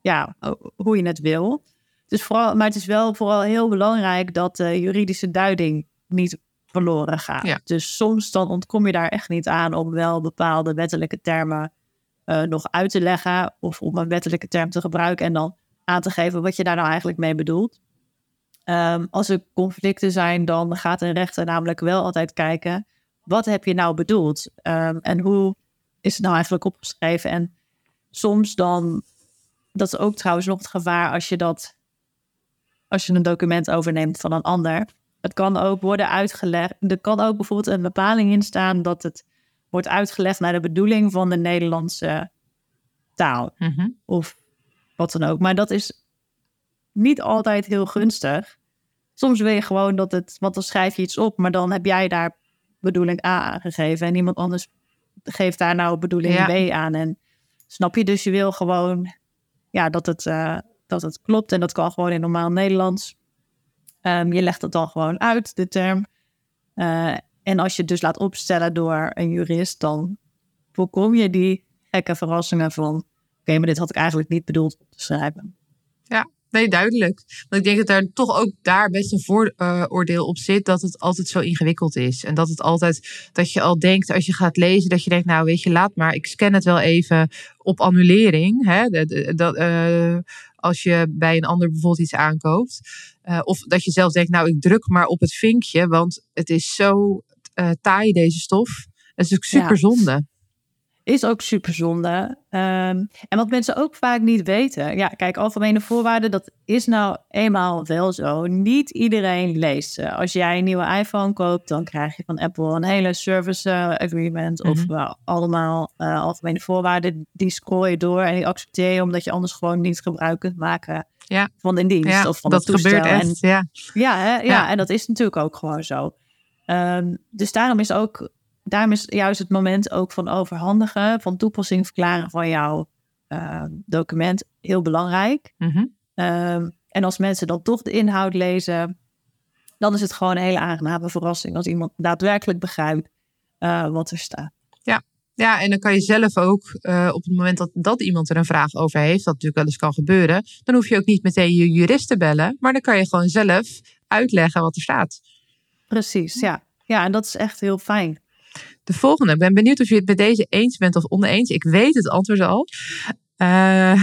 ja, ho- hoe je het wil. Dus vooral, maar het is wel vooral heel belangrijk dat de juridische duiding niet verloren gaat. Ja. Dus soms dan ontkom je daar echt niet aan om wel bepaalde wettelijke termen eh, nog uit te leggen of om een wettelijke term te gebruiken en dan aan te geven wat je daar nou eigenlijk mee bedoelt. Ehm, als er conflicten zijn, dan gaat een rechter namelijk wel altijd kijken, wat heb je nou bedoeld? Ehm, en hoe is het nou eigenlijk opgeschreven? En soms dan, dat is ook trouwens nog het gevaar als je dat, als je een document overneemt van een ander. Het kan ook worden uitgelegd, er kan ook bijvoorbeeld een bepaling in staan dat het wordt uitgelegd naar de bedoeling van de Nederlandse taal Mhm. of wat dan ook. Maar dat is niet altijd heel gunstig. Soms wil je gewoon dat het, want dan schrijf je iets op, maar dan heb jij daar bedoeling A aangegeven en iemand anders geeft daar nou bedoeling Ja. B aan. En snap je, dus je wil gewoon ja, dat, het, eh, dat het klopt en dat kan gewoon in normaal Nederlands. Ehm, je legt het dan gewoon uit, de term. Eh, en als je het dus laat opstellen door een jurist, dan voorkom je die gekke verrassingen van oké, maar dit had ik eigenlijk niet bedoeld op te schrijven. Nee, duidelijk. Want ik denk dat er toch ook daar best een vooroordeel op zit dat het altijd zo ingewikkeld is. En dat het altijd, dat je al denkt als je gaat lezen, dat je denkt, nou weet je, laat maar, ik scan het wel even op annulering. Hè? De- Dat, eh, als je bij een ander bijvoorbeeld iets aankoopt. Eh, of dat je zelf denkt, nou ik druk maar op het vinkje, want het is zo eh, taai deze stof. Dat is ook Ja. super zonde. Is ook super zonde. Ehm, en wat mensen ook vaak niet weten. Ja, kijk, algemene voorwaarden, dat is nou eenmaal wel zo. Niet iedereen leest ze. Als jij een nieuwe iPhone koopt, dan krijg je van Apple een hele service eh, agreement. Of Mhm. wel allemaal eh, algemene voorwaarden. Die scroll je door en die accepteer je, omdat je anders gewoon niet gebruik kunt maken Ja. van een dienst Ja, of van dat het toestel. gebeurt En echt. Ja. ja, hè? ja, Ja. en dat is natuurlijk ook gewoon zo. Ehm, dus daarom is ook, daarom is juist het moment ook van overhandigen, van toepassing verklaren van jouw ehm, document heel belangrijk. Mhm. Ehm, en als mensen dan toch de inhoud lezen, dan is het gewoon een hele aangename verrassing als iemand daadwerkelijk begrijpt eh, wat er staat. Ja, en dan kan je zelf ook eh, op het moment dat, dat iemand er een vraag over heeft, wat natuurlijk wel eens kan gebeuren, dan hoef je ook niet meteen je jurist te bellen, maar dan kan je gewoon zelf uitleggen wat er staat. Precies, ja. Ja, en dat is echt heel fijn. De volgende, ik ben benieuwd of je het met deze eens bent of oneens. Ik weet het antwoord al. Eh,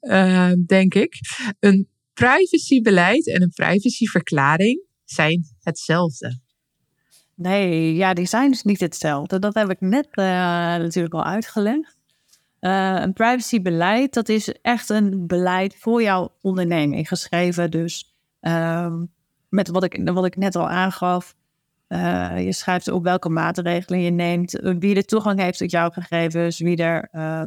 eh, denk ik. Een privacybeleid en een privacyverklaring zijn hetzelfde. Nee, ja, die zijn dus niet hetzelfde. Dat heb ik net eh, natuurlijk al uitgelegd. Eh, een privacybeleid, dat is echt een beleid voor jouw onderneming geschreven. Dus ehm, met wat ik, wat ik net al aangaf. Eh, je schrijft op welke maatregelen je neemt, wie de toegang heeft tot jouw gegevens, wie er, eh,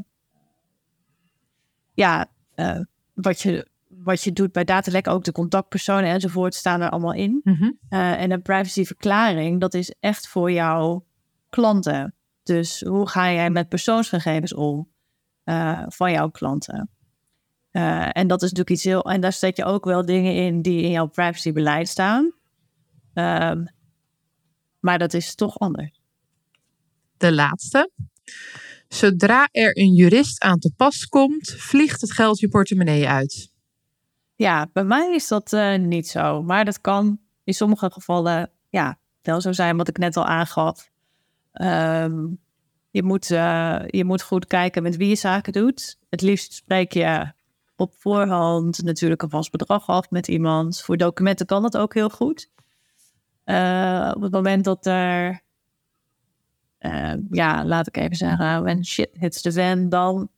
ja, eh, wat, je, wat je doet bij datalek, ook de contactpersonen enzovoort staan er allemaal in. Eh, en een privacyverklaring, dat is echt voor jouw klanten. Dus hoe ga jij met persoonsgegevens om van jouw klanten? En dat is natuurlijk iets heel. En daar zet je ook wel dingen in die in jouw privacybeleid staan. Ehm, maar dat is toch anders. De laatste. Zodra er een jurist aan te pas komt, vliegt het geld je portemonnee uit. Ja, bij mij is dat eh, niet zo. Maar dat kan in sommige gevallen ja, wel zo zijn, wat ik net al aangaf. Ehm, je, moet, eh, je moet goed kijken met wie je zaken doet. Het liefst spreek je op voorhand natuurlijk een vast bedrag af met iemand. Voor documenten kan dat ook heel goed. Eh, op het moment dat er, eh, ja, laat ik even zeggen, when shit hits the fan, dan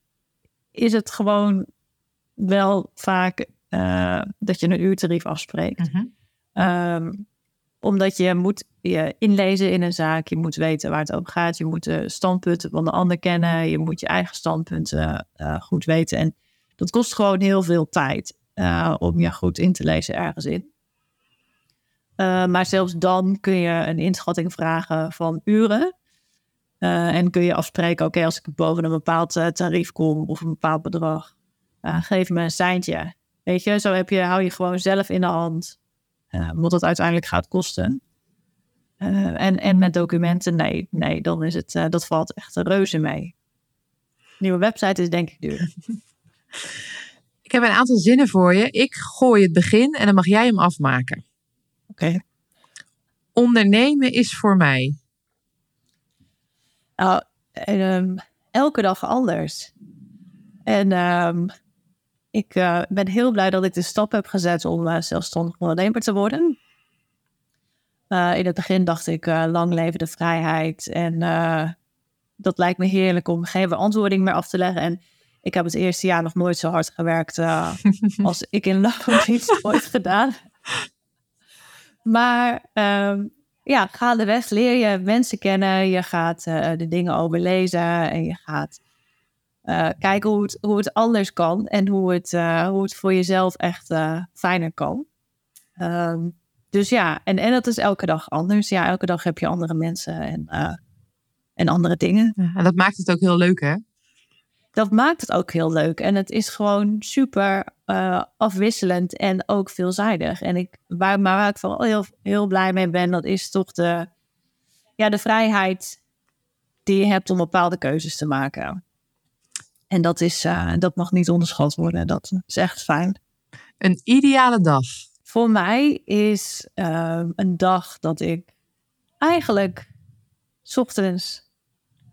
is het gewoon wel vaak eh, dat je een uurtarief afspreekt. Ehm, omdat je moet je inlezen in een zaak, je moet weten waar het over gaat, je moet de standpunten van de ander kennen, je moet je eigen standpunten goed weten. En dat kost gewoon heel veel tijd om je goed in te lezen ergens in. Eh, maar zelfs dan kun je een inschatting vragen van uren. Eh, en kun je afspreken, oké, als ik boven een bepaald eh, tarief kom of een bepaald bedrag, geef me een seintje. Weet je, zo heb je, hou je gewoon zelf in de hand wat het uiteindelijk gaat kosten. En, en met documenten, nee, nee, dan is het, dat valt echt een reuze mee. Nieuwe website is denk ik duur. Ik heb een aantal zinnen voor je. Ik gooi het begin en dan mag jij hem afmaken. Ondernemen is voor mij. Nou, ehm, elke dag anders. En ehm, ik uh, ben heel blij dat ik de stap heb gezet om uh, zelfstandig ondernemer te worden. Uh, in het begin dacht ik, lang leven de vrijheid. En dat lijkt me heerlijk om geen beantwoording meer af te leggen. En ik heb het eerste jaar nog nooit zo hard gewerkt als ik in loondienst ooit gedaan. Maar um, ja, gaandeweg leer je mensen kennen. Je gaat de dingen overlezen en je gaat uh, kijken hoe het, hoe het anders kan en hoe het, uh, hoe het voor jezelf echt fijner kan. Um, dus ja, en, en dat is elke dag anders. Ja, elke dag heb je andere mensen en, en andere dingen. En dat maakt het ook heel leuk, hè? Dat maakt het ook heel leuk. En het is gewoon super afwisselend en ook veelzijdig. En ik, waar, maar waar ik vooral heel, heel blij mee ben, dat is toch de, ja, de vrijheid die je hebt om bepaalde keuzes te maken. En dat, is, uh, dat mag niet onderschat worden. Dat is echt fijn. Een ideale dag? Voor mij is uh, een dag dat ik eigenlijk ochtends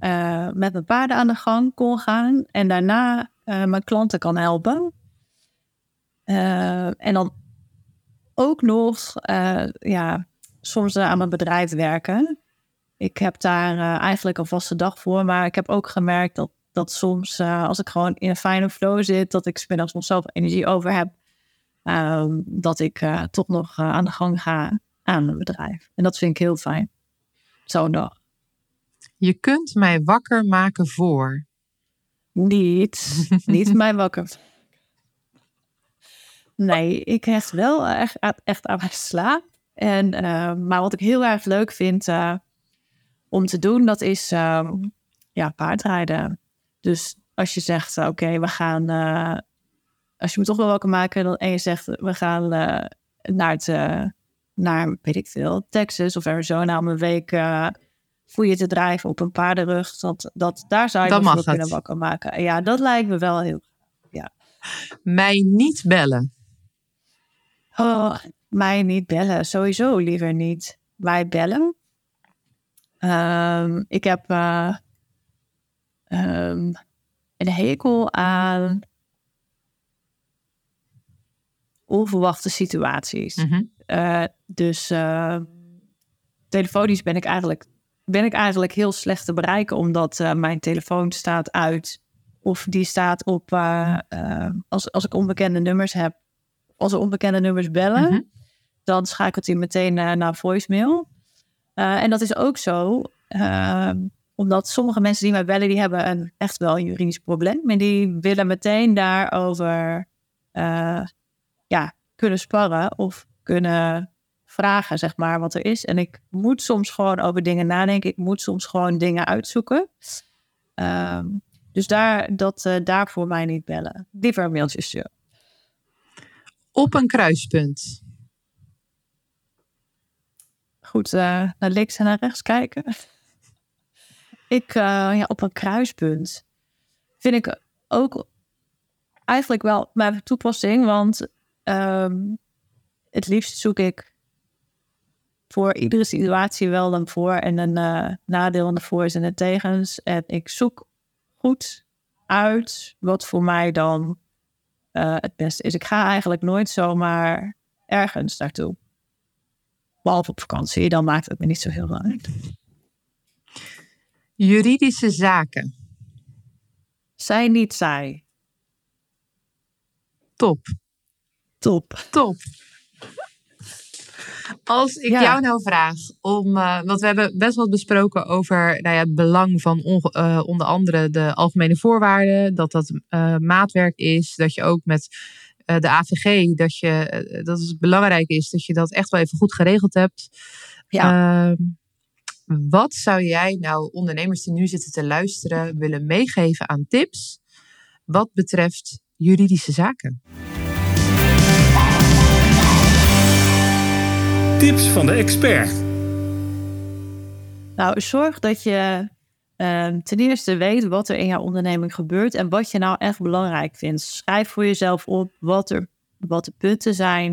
uh, met mijn paarden aan de gang kon gaan. En daarna mijn klanten kan helpen. en dan ook nog ja, soms aan mijn bedrijf werken. Ik heb daar eigenlijk een vaste dag voor. Maar ik heb ook gemerkt dat dat soms als ik gewoon in een fijne flow zit, dat ik smiddags nog zoveel energie over heb, um, dat ik toch nog aan de gang ga aan mijn bedrijf. En dat vind ik heel fijn. Zo'n dag. Je kunt mij wakker maken voor. Niet, niet mij wakker. Nee, ik hecht wel echt, echt aan mijn slaap. En, maar wat ik heel erg leuk vind om te doen, dat is um, ja, paardrijden. Dus als je zegt, eh, oké, we gaan, als je me toch wel wakker maken dan, en je zegt, we gaan naar het, naar, weet ik veel, Texas of Arizona om een week je te drijven op een paardenrug, dat, dat, daar zou je dat me kunnen wakker maken. Ja, dat lijkt me wel heel ja. Mij niet bellen. Oh, mij niet bellen, sowieso liever niet. Wij bellen. Um, ik heb um, een hekel aan onverwachte situaties. Mm -hmm. uh, dus uh, telefonisch ben ik eigenlijk ben ik eigenlijk heel slecht te bereiken, omdat uh, mijn telefoon staat uit. Of die staat op, als, als ik onbekende nummers heb, als er onbekende nummers bellen, -hmm. dan schakelt hij meteen naar voicemail. en dat is ook zo. Ehm, omdat sommige mensen die mij bellen, die hebben een, echt wel een juridisch probleem. En die willen meteen daarover ja, kunnen sparren of kunnen vragen, zeg maar, wat er is. En ik moet soms gewoon over dingen nadenken. Ik moet soms gewoon dingen uitzoeken. Um, dus daar, dat, uh, daar voor mij niet bellen. Liever een mailtje sturen. Op een kruispunt. Goed, uh, naar links en naar rechts kijken. Ik, uh, ja, op een kruispunt vind ik ook eigenlijk wel mijn toepassing, want um, het liefst zoek ik voor iedere situatie wel een voor- en een uh, nadeel en de voor's en de tegens. En ik zoek goed uit wat voor mij dan uh, het beste is. Ik ga eigenlijk nooit zomaar ergens naartoe. Behalve op vakantie, dan maakt het me niet zo heel uit. Juridische zaken. Zij niet zij. Top. Top. Top. Als ik jou nou vraag om, uh, want we hebben best wel besproken over nou ja, het belang van uh, onder andere de algemene voorwaarden, dat dat uh, maatwerk is, dat je ook met de AVG, dat, je, dat het belangrijk is dat je dat echt wel even goed geregeld hebt. Ja. Ehm, wat zou jij nou ondernemers die nu zitten te luisteren willen meegeven aan tips wat betreft juridische zaken? Tips van de expert. Nou, zorg dat je uh, ten eerste weet wat er in jouw onderneming gebeurt en wat je nou echt belangrijk vindt. Schrijf voor jezelf op wat, er, wat de punten zijn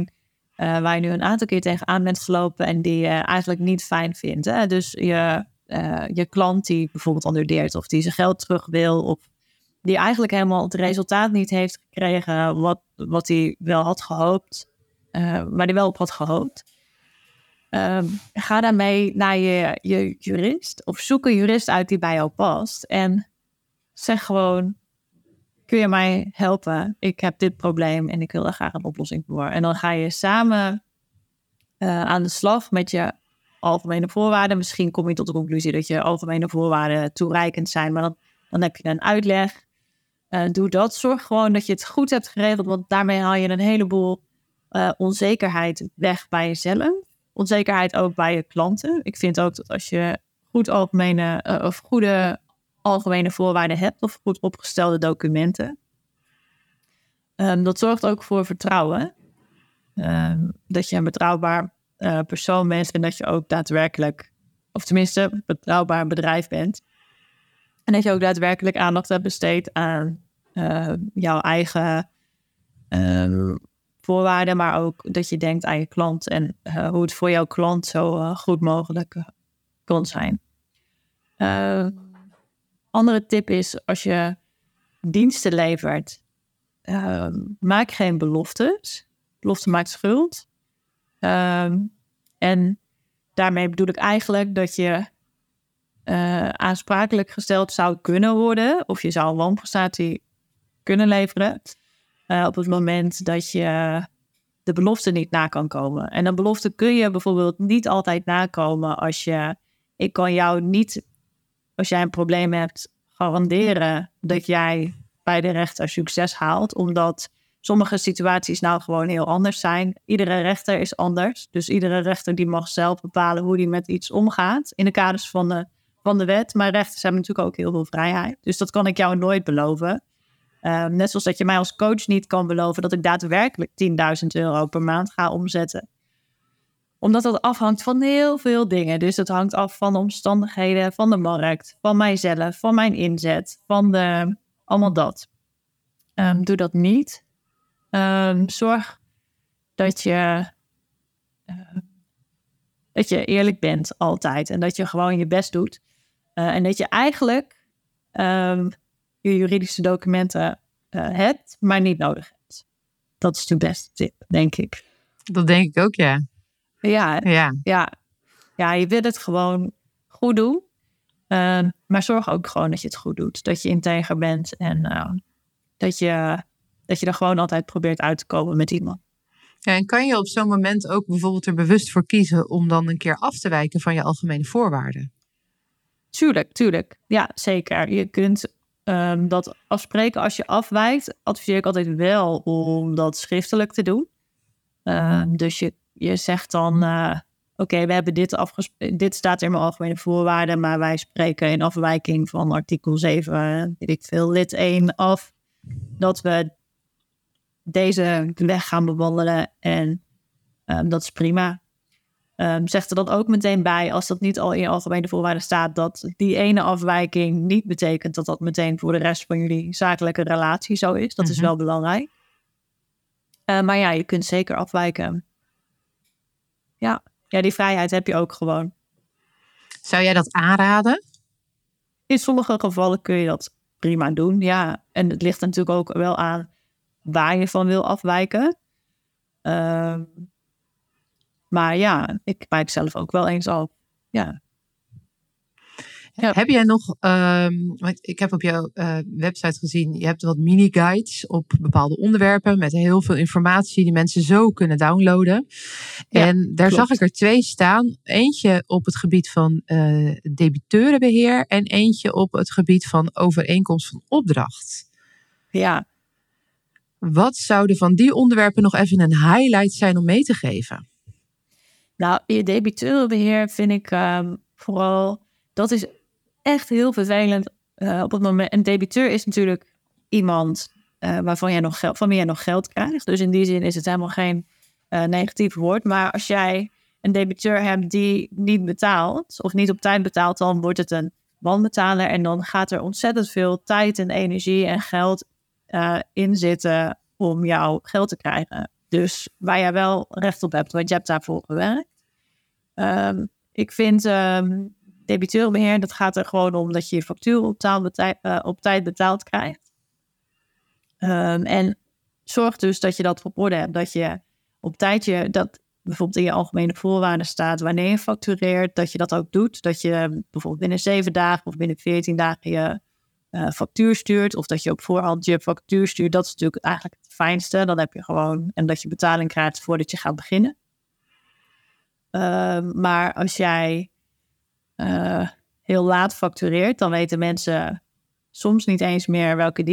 uh, waar je nu een aantal keer tegenaan bent gelopen en die je eigenlijk niet fijn vindt. Dus je, uh, je klant die bijvoorbeeld onderdeert of die zijn geld terug wil of die eigenlijk helemaal het resultaat niet heeft gekregen wat, wat hij wel had gehoopt, maar die wel op had gehoopt. Um, ga daarmee naar je, jurist of zoek een jurist uit die bij jou past en zeg gewoon, kun je mij helpen? Ik heb dit probleem en ik wil er graag een oplossing voor. En dan ga je samen uh, aan de slag met je algemene voorwaarden. Misschien kom je tot de conclusie dat je algemene voorwaarden toereikend zijn, maar dan, dan heb je een uitleg. Uh, doe dat. Zorg gewoon dat je het goed hebt geregeld, want daarmee haal je een heleboel uh, onzekerheid weg bij jezelf. Onzekerheid ook bij je klanten. Ik vind ook dat als je goed uh, of goede algemene voorwaarden hebt of goed opgestelde documenten, um, dat zorgt ook voor vertrouwen. Um, dat je een betrouwbaar uh, persoon bent en dat je ook daadwerkelijk, of tenminste, een betrouwbaar bedrijf bent. En dat je ook daadwerkelijk aandacht hebt besteed aan uh, jouw eigen voorwaarden, maar ook dat je denkt aan je klant en uh, hoe het voor jouw klant zo uh, goed mogelijk kan zijn. andere tip is als je diensten levert, maak geen beloftes. Belofte maakt schuld. Um, en daarmee bedoel ik eigenlijk dat je aansprakelijk gesteld zou kunnen worden, of je zou een wanprestatie kunnen leveren, uh, op het moment dat je de belofte niet na kan komen. En een belofte kun je bijvoorbeeld niet altijd nakomen als je, ik kan jou niet, als jij een probleem hebt, garanderen dat jij bij de rechter succes haalt, omdat sommige situaties nou gewoon heel anders zijn. Iedere rechter is anders. Dus iedere rechter die mag zelf bepalen hoe die met iets omgaat. In de kaders van de, van de wet. Maar rechters hebben natuurlijk ook heel veel vrijheid. Dus dat kan ik jou nooit beloven. Uh, net zoals dat je mij als coach niet kan beloven dat ik daadwerkelijk 10.000 euro per maand ga omzetten. Omdat dat afhangt van heel veel dingen. Dus het hangt af van de omstandigheden, van de markt, van mijzelf, van mijn inzet, van de, allemaal dat. Um, doe dat niet. Um, zorg dat je, dat je eerlijk bent altijd. En dat je gewoon je best doet. Uh, en dat je eigenlijk je juridische documenten uh, hebt, maar niet nodig hebt. Dat is de beste tip, denk ik. Dat denk ik ook, ja. Ja, ja. ja. ja je wil het gewoon goed doen. Uh, maar zorg ook gewoon dat je het goed doet. Dat je integer bent en uh, dat je dat je er gewoon altijd probeert uit te komen met iemand. Ja, en kan je op zo'n moment ook bijvoorbeeld er bewust voor kiezen om dan een keer af te wijken van je algemene voorwaarden? Tuurlijk, tuurlijk. Ja, zeker. Je kunt um, dat afspreken als je afwijkt. Adviseer ik altijd wel om dat schriftelijk te doen. Uh, dus je, je zegt dan, uh, oké, we hebben dit afgesproken. Dit staat in mijn algemene voorwaarden, maar wij spreken in afwijking van artikel 7, weet ik veel, lid 1 af. Dat we deze weg gaan bewandelen. En um, dat is prima. Um, zegt er dan ook meteen bij, als dat niet al in je algemene voorwaarden staat, dat die ene afwijking niet betekent dat dat meteen voor de rest van jullie zakelijke relatie zo is. Dat is wel belangrijk. Uh, maar ja, je kunt zeker afwijken. Ja. ja, die vrijheid heb je ook gewoon. Zou jij dat aanraden? In sommige gevallen kun je dat prima doen, ja. En het ligt natuurlijk ook wel aan waar je van wil afwijken. Uh, maar ja, ik wijk zelf ook wel eens af. Ja. Ja. Heb jij nog, um, ik heb op jouw uh, website gezien, je hebt wat mini-guides op bepaalde onderwerpen met heel veel informatie die mensen zo kunnen downloaden. Ja, en daar klopt. zag ik er twee staan. Eentje op het gebied van uh, debiteurenbeheer en eentje op het gebied van overeenkomst van opdracht. Ja, wat zouden van die onderwerpen nog even een highlight zijn om mee te geven? Nou, je debiteurenbeheer vind ik um, vooral, dat is echt heel vervelend uh, op het moment. Een debiteur is natuurlijk iemand uh, waarvan jij nog geld, van wie jij nog geld krijgt. Dus in die zin is het helemaal geen uh, negatief woord. Maar als jij een debiteur hebt die niet betaalt, of niet op tijd betaalt, dan wordt het een wanbetaler. En dan gaat er ontzettend veel tijd en energie en geld in zitten om jouw geld te krijgen. Dus waar jij wel recht op hebt, want je hebt daarvoor gewerkt. Ehm, ik vind um, debiteurenbeheer, dat gaat er gewoon om dat je je factuur op, uh, op tijd betaald krijgt. Um, en zorg dus dat je dat op orde hebt. Dat je op tijdje, dat bijvoorbeeld in je algemene voorwaarden staat wanneer je factureert, dat je dat ook doet. Dat je bijvoorbeeld binnen zeven dagen of binnen veertien dagen je uh, factuur stuurt. Of dat je op voorhand je factuur stuurt. Dat is natuurlijk eigenlijk het fijnste. Dan heb je gewoon, en dat je betaling krijgt voordat je gaat beginnen. Uh, maar als jij uh, heel laat factureert, dan weten mensen soms niet eens meer welke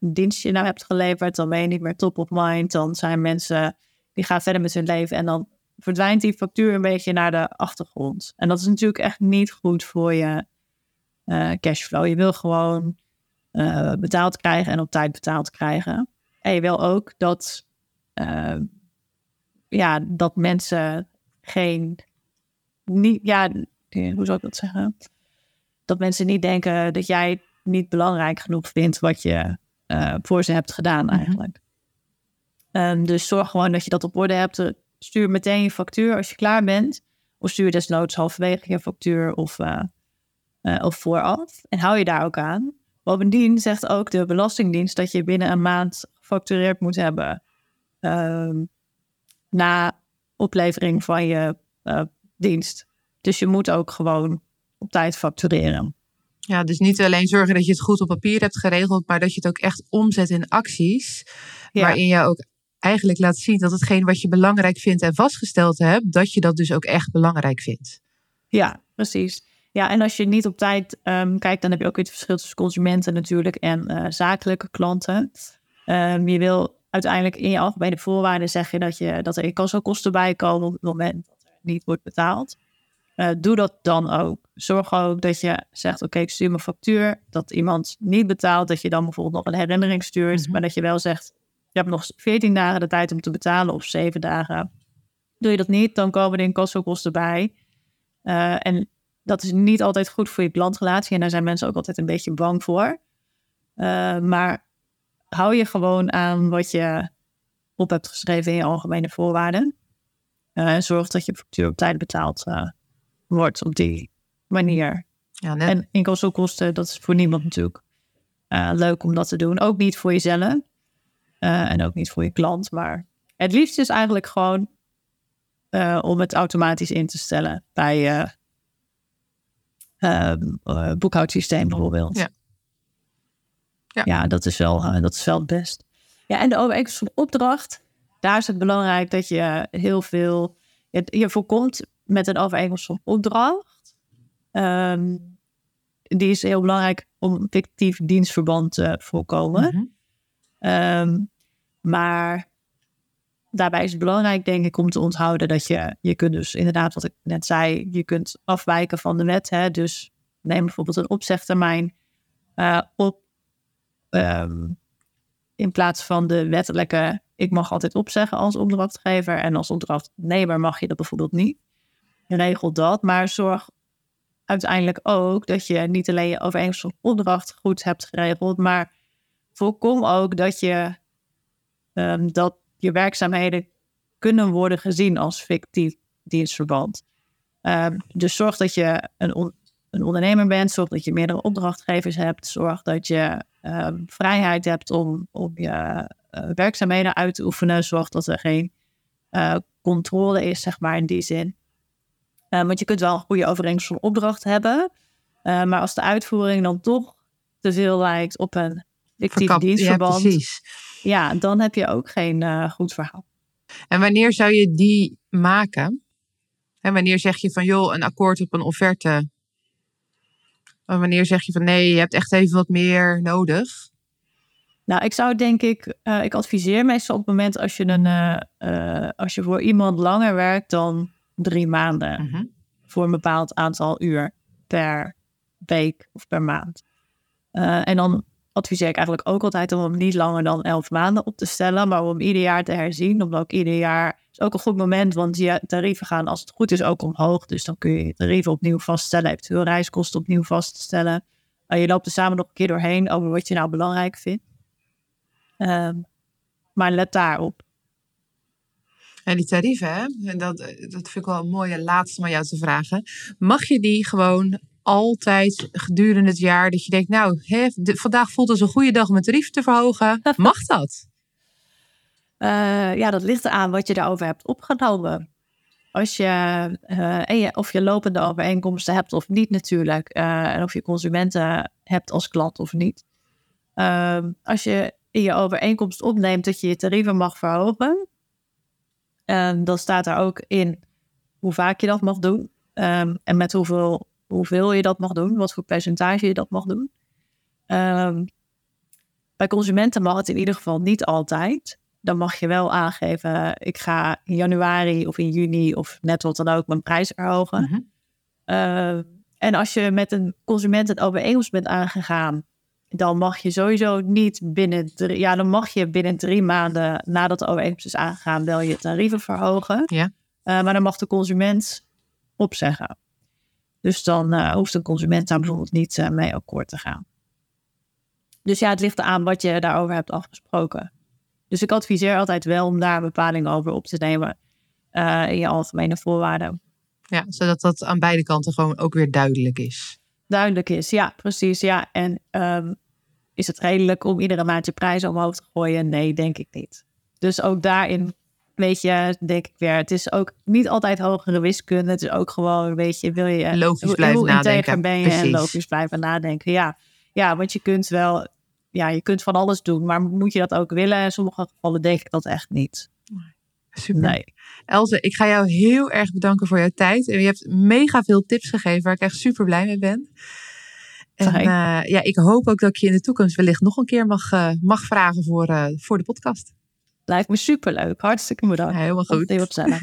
dienst je, nou hebt geleverd. Dan ben je niet meer top of mind. Dan zijn mensen die gaan verder met hun leven en dan verdwijnt die factuur een beetje naar de achtergrond. En dat is natuurlijk echt niet goed voor je uh, cashflow. Je wil gewoon uh, betaald krijgen en op tijd betaald krijgen. En je wil ook dat, ja, dat mensen geen. Niet, ja, hoe zou ik dat zeggen? Dat mensen niet denken dat jij niet belangrijk genoeg vindt wat je voor ze hebt gedaan, mhm. eigenlijk. Um, dus zorg gewoon dat je dat op orde hebt. Stuur meteen je factuur als je klaar bent. Of stuur desnoods halverwege je factuur of, uh, uh, of vooraf. En hou je daar ook aan. Bovendien zegt ook de Belastingdienst dat je binnen een maand gefactureerd moet hebben. Um, na oplevering van je uh, dienst. Dus je moet ook gewoon op tijd factureren. Ja, dus niet alleen zorgen dat je het goed op papier hebt geregeld, maar dat je het ook echt omzet in acties. Ja. Waarin je ook eigenlijk laat zien dat hetgeen wat je belangrijk vindt en vastgesteld hebt, dat je dat dus ook echt belangrijk vindt. Ja, precies. Ja, en als je niet op tijd um, kijkt, dan heb je ook weer het verschil tussen consumenten natuurlijk en uh, zakelijke klanten. Um, je wil uiteindelijk in je algemene voorwaarden zeggen dat, je, dat er incassokosten bij komen op het moment dat er niet wordt betaald. Uh, doe dat dan ook. Zorg ook dat je zegt, oké, ik stuur mijn factuur. Dat iemand niet betaalt, dat je dan bijvoorbeeld nog een herinnering stuurt. Mm -hmm. Maar dat je wel zegt, je hebt nog 14 dagen de tijd om te betalen of 7 dagen. Doe je dat niet, dan komen er incassokosten bij. Uh, en dat is niet altijd goed voor je klantrelatie. En daar zijn mensen ook altijd een beetje bang voor. Uh, maar hou je gewoon aan wat je op hebt geschreven in je algemene voorwaarden. Uh, en zorg dat je factuur op tijd betaald wordt op die manier. Ja, net. En incassokosten, dat is voor niemand natuurlijk leuk om dat te doen. Ook niet voor jezelf. En ook niet voor je klant. Maar het liefst is eigenlijk gewoon om het automatisch in te stellen bij je uh, boekhoudsysteem bijvoorbeeld. Ja. Ja. ja, dat, is wel, dat is wel het best. Ja, en de overeenkomst van opdracht. Daar is het belangrijk dat je heel veel... Je, je voorkomt met een overeenkomst van opdracht. Um, die is heel belangrijk om fictief dienstverband te voorkomen. Mm -hmm. um, maar daarbij is het belangrijk, denk ik, om te onthouden dat je, je kunt dus inderdaad, wat ik net zei, je kunt afwijken van de wet. Hè? Dus neem bijvoorbeeld een opzegtermijn uh, op. Um, in plaats van de wettelijke, ik mag altijd opzeggen als opdrachtgever en als opdrachtnemer mag je dat bijvoorbeeld niet. Regel dat, maar zorg uiteindelijk ook dat je niet alleen je overeenkomst opdracht goed hebt geregeld, maar voorkom ook dat je um, dat je werkzaamheden kunnen worden gezien als fictief dienstverband. Um, dus zorg dat je een, een, ondernemer bent, zorg dat je meerdere opdrachtgevers hebt, zorg dat je um, vrijheid hebt om, om je uh, werkzaamheden uit te oefenen, zorg dat er geen uh, controle is, zeg maar, in die zin. want je kunt wel een goede overeenkomst van opdracht hebben, uh, maar als de uitvoering dan toch te veel lijkt op een fictief dienstverband. Ja, ja, dan heb je ook geen goed verhaal. En wanneer zou je die maken? En wanneer zeg je van joh, een akkoord op een offerte? En wanneer zeg je van nee, je hebt echt even wat meer nodig? Nou, ik zou denk ik, uh, ik adviseer meestal op het moment als je, een, uh, als je voor iemand langer werkt dan drie maanden. Mm -hmm. Voor een bepaald aantal uur per week of per maand. en dan adviseer ik eigenlijk ook altijd om hem niet langer dan elf maanden op te stellen, maar om ieder jaar te herzien. Omdat ook ieder jaar is ook een goed moment, want je tarieven gaan als het goed is ook omhoog. Dus dan kun je je tarieven opnieuw vaststellen, eventueel reiskosten opnieuw vaststellen. Uh, je loopt er samen nog een keer doorheen over wat je nou belangrijk vindt. Um, maar let daarop. Ja, die tarieven, hè? En dat, dat vind ik wel een mooie laatste om jou te vragen. Mag je die gewoon altijd gedurende het jaar dat je denkt, nou, hè, vandaag voelt als een goede dag om mijn tarief te verhogen. Mag dat? Uh, ja, dat ligt aan wat je daarover hebt opgenomen. Als je, uh, en je, of je lopende overeenkomsten hebt of niet natuurlijk. Uh, en of je consumenten hebt als klant of niet. Ehm, als je in je overeenkomst opneemt dat je je tarieven mag verhogen. Dan staat er ook in hoe vaak je dat mag doen. Um, en met hoeveel, hoeveel je dat mag doen. Wat voor percentage je dat mag doen. bij consumenten mag het in ieder geval niet altijd dan mag je wel aangeven, ik ga in januari of in juni of net wat dan ook mijn prijs verhogen. Mhm. Eh, en als je met een consument een overeenkomst bent aangegaan, dan mag je sowieso niet binnen drie, ja, dan mag je binnen drie maanden nadat de overeenkomst is aangegaan wel je tarieven verhogen. Ja. Uh, maar dan mag de consument opzeggen. Dus dan uh, hoeft een consument daar bijvoorbeeld niet mee akkoord te gaan. Dus ja, het ligt aan wat je daarover hebt afgesproken. Dus ik adviseer altijd wel om daar een bepaling over op te nemen uh, in je algemene voorwaarden. Ja, zodat dat aan beide kanten gewoon ook weer duidelijk is. Duidelijk is, ja, precies. Ja. En um, is het redelijk om iedere maand je prijs omhoog te gooien? Nee, denk ik niet. Dus ook daarin, weet je, denk ik weer, het is ook niet altijd hogere wiskunde. Het is ook gewoon, weet je, wil je logisch blijven hoe nadenken. ben je en logisch blijven nadenken. Ja. ja, want je kunt wel ja, je kunt van alles doen, maar moet je dat ook willen? In sommige gevallen denk ik dat echt niet. Super. Nee. Elze, ik ga jou heel erg bedanken voor jouw tijd. Je hebt mega veel tips gegeven waar ik echt super blij mee ben. En uh, ja, ik hoop ook dat ik je in de toekomst wellicht nog een keer mag, uh, mag vragen voor, uh, voor de podcast. Lijkt me super leuk. Hartstikke bedankt. Helemaal goed. Heel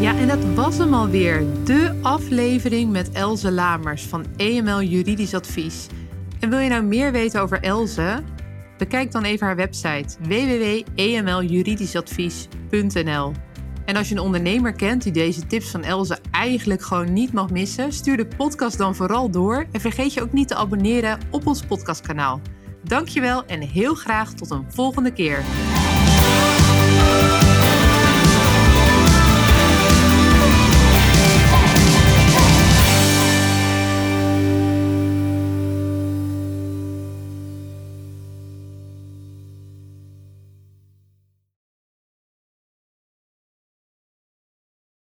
Ja, en dat was hem alweer. De aflevering met Elze Lamers van EML Juridisch Advies. En wil je nou meer weten over Elze? Bekijk dan even haar website www.emljuridischadvies.nl. En als je een ondernemer kent die deze tips van Elze eigenlijk gewoon niet mag missen, stuur de podcast dan vooral door en vergeet je ook niet te abonneren op ons podcastkanaal. Dankjewel en heel graag tot een volgende keer.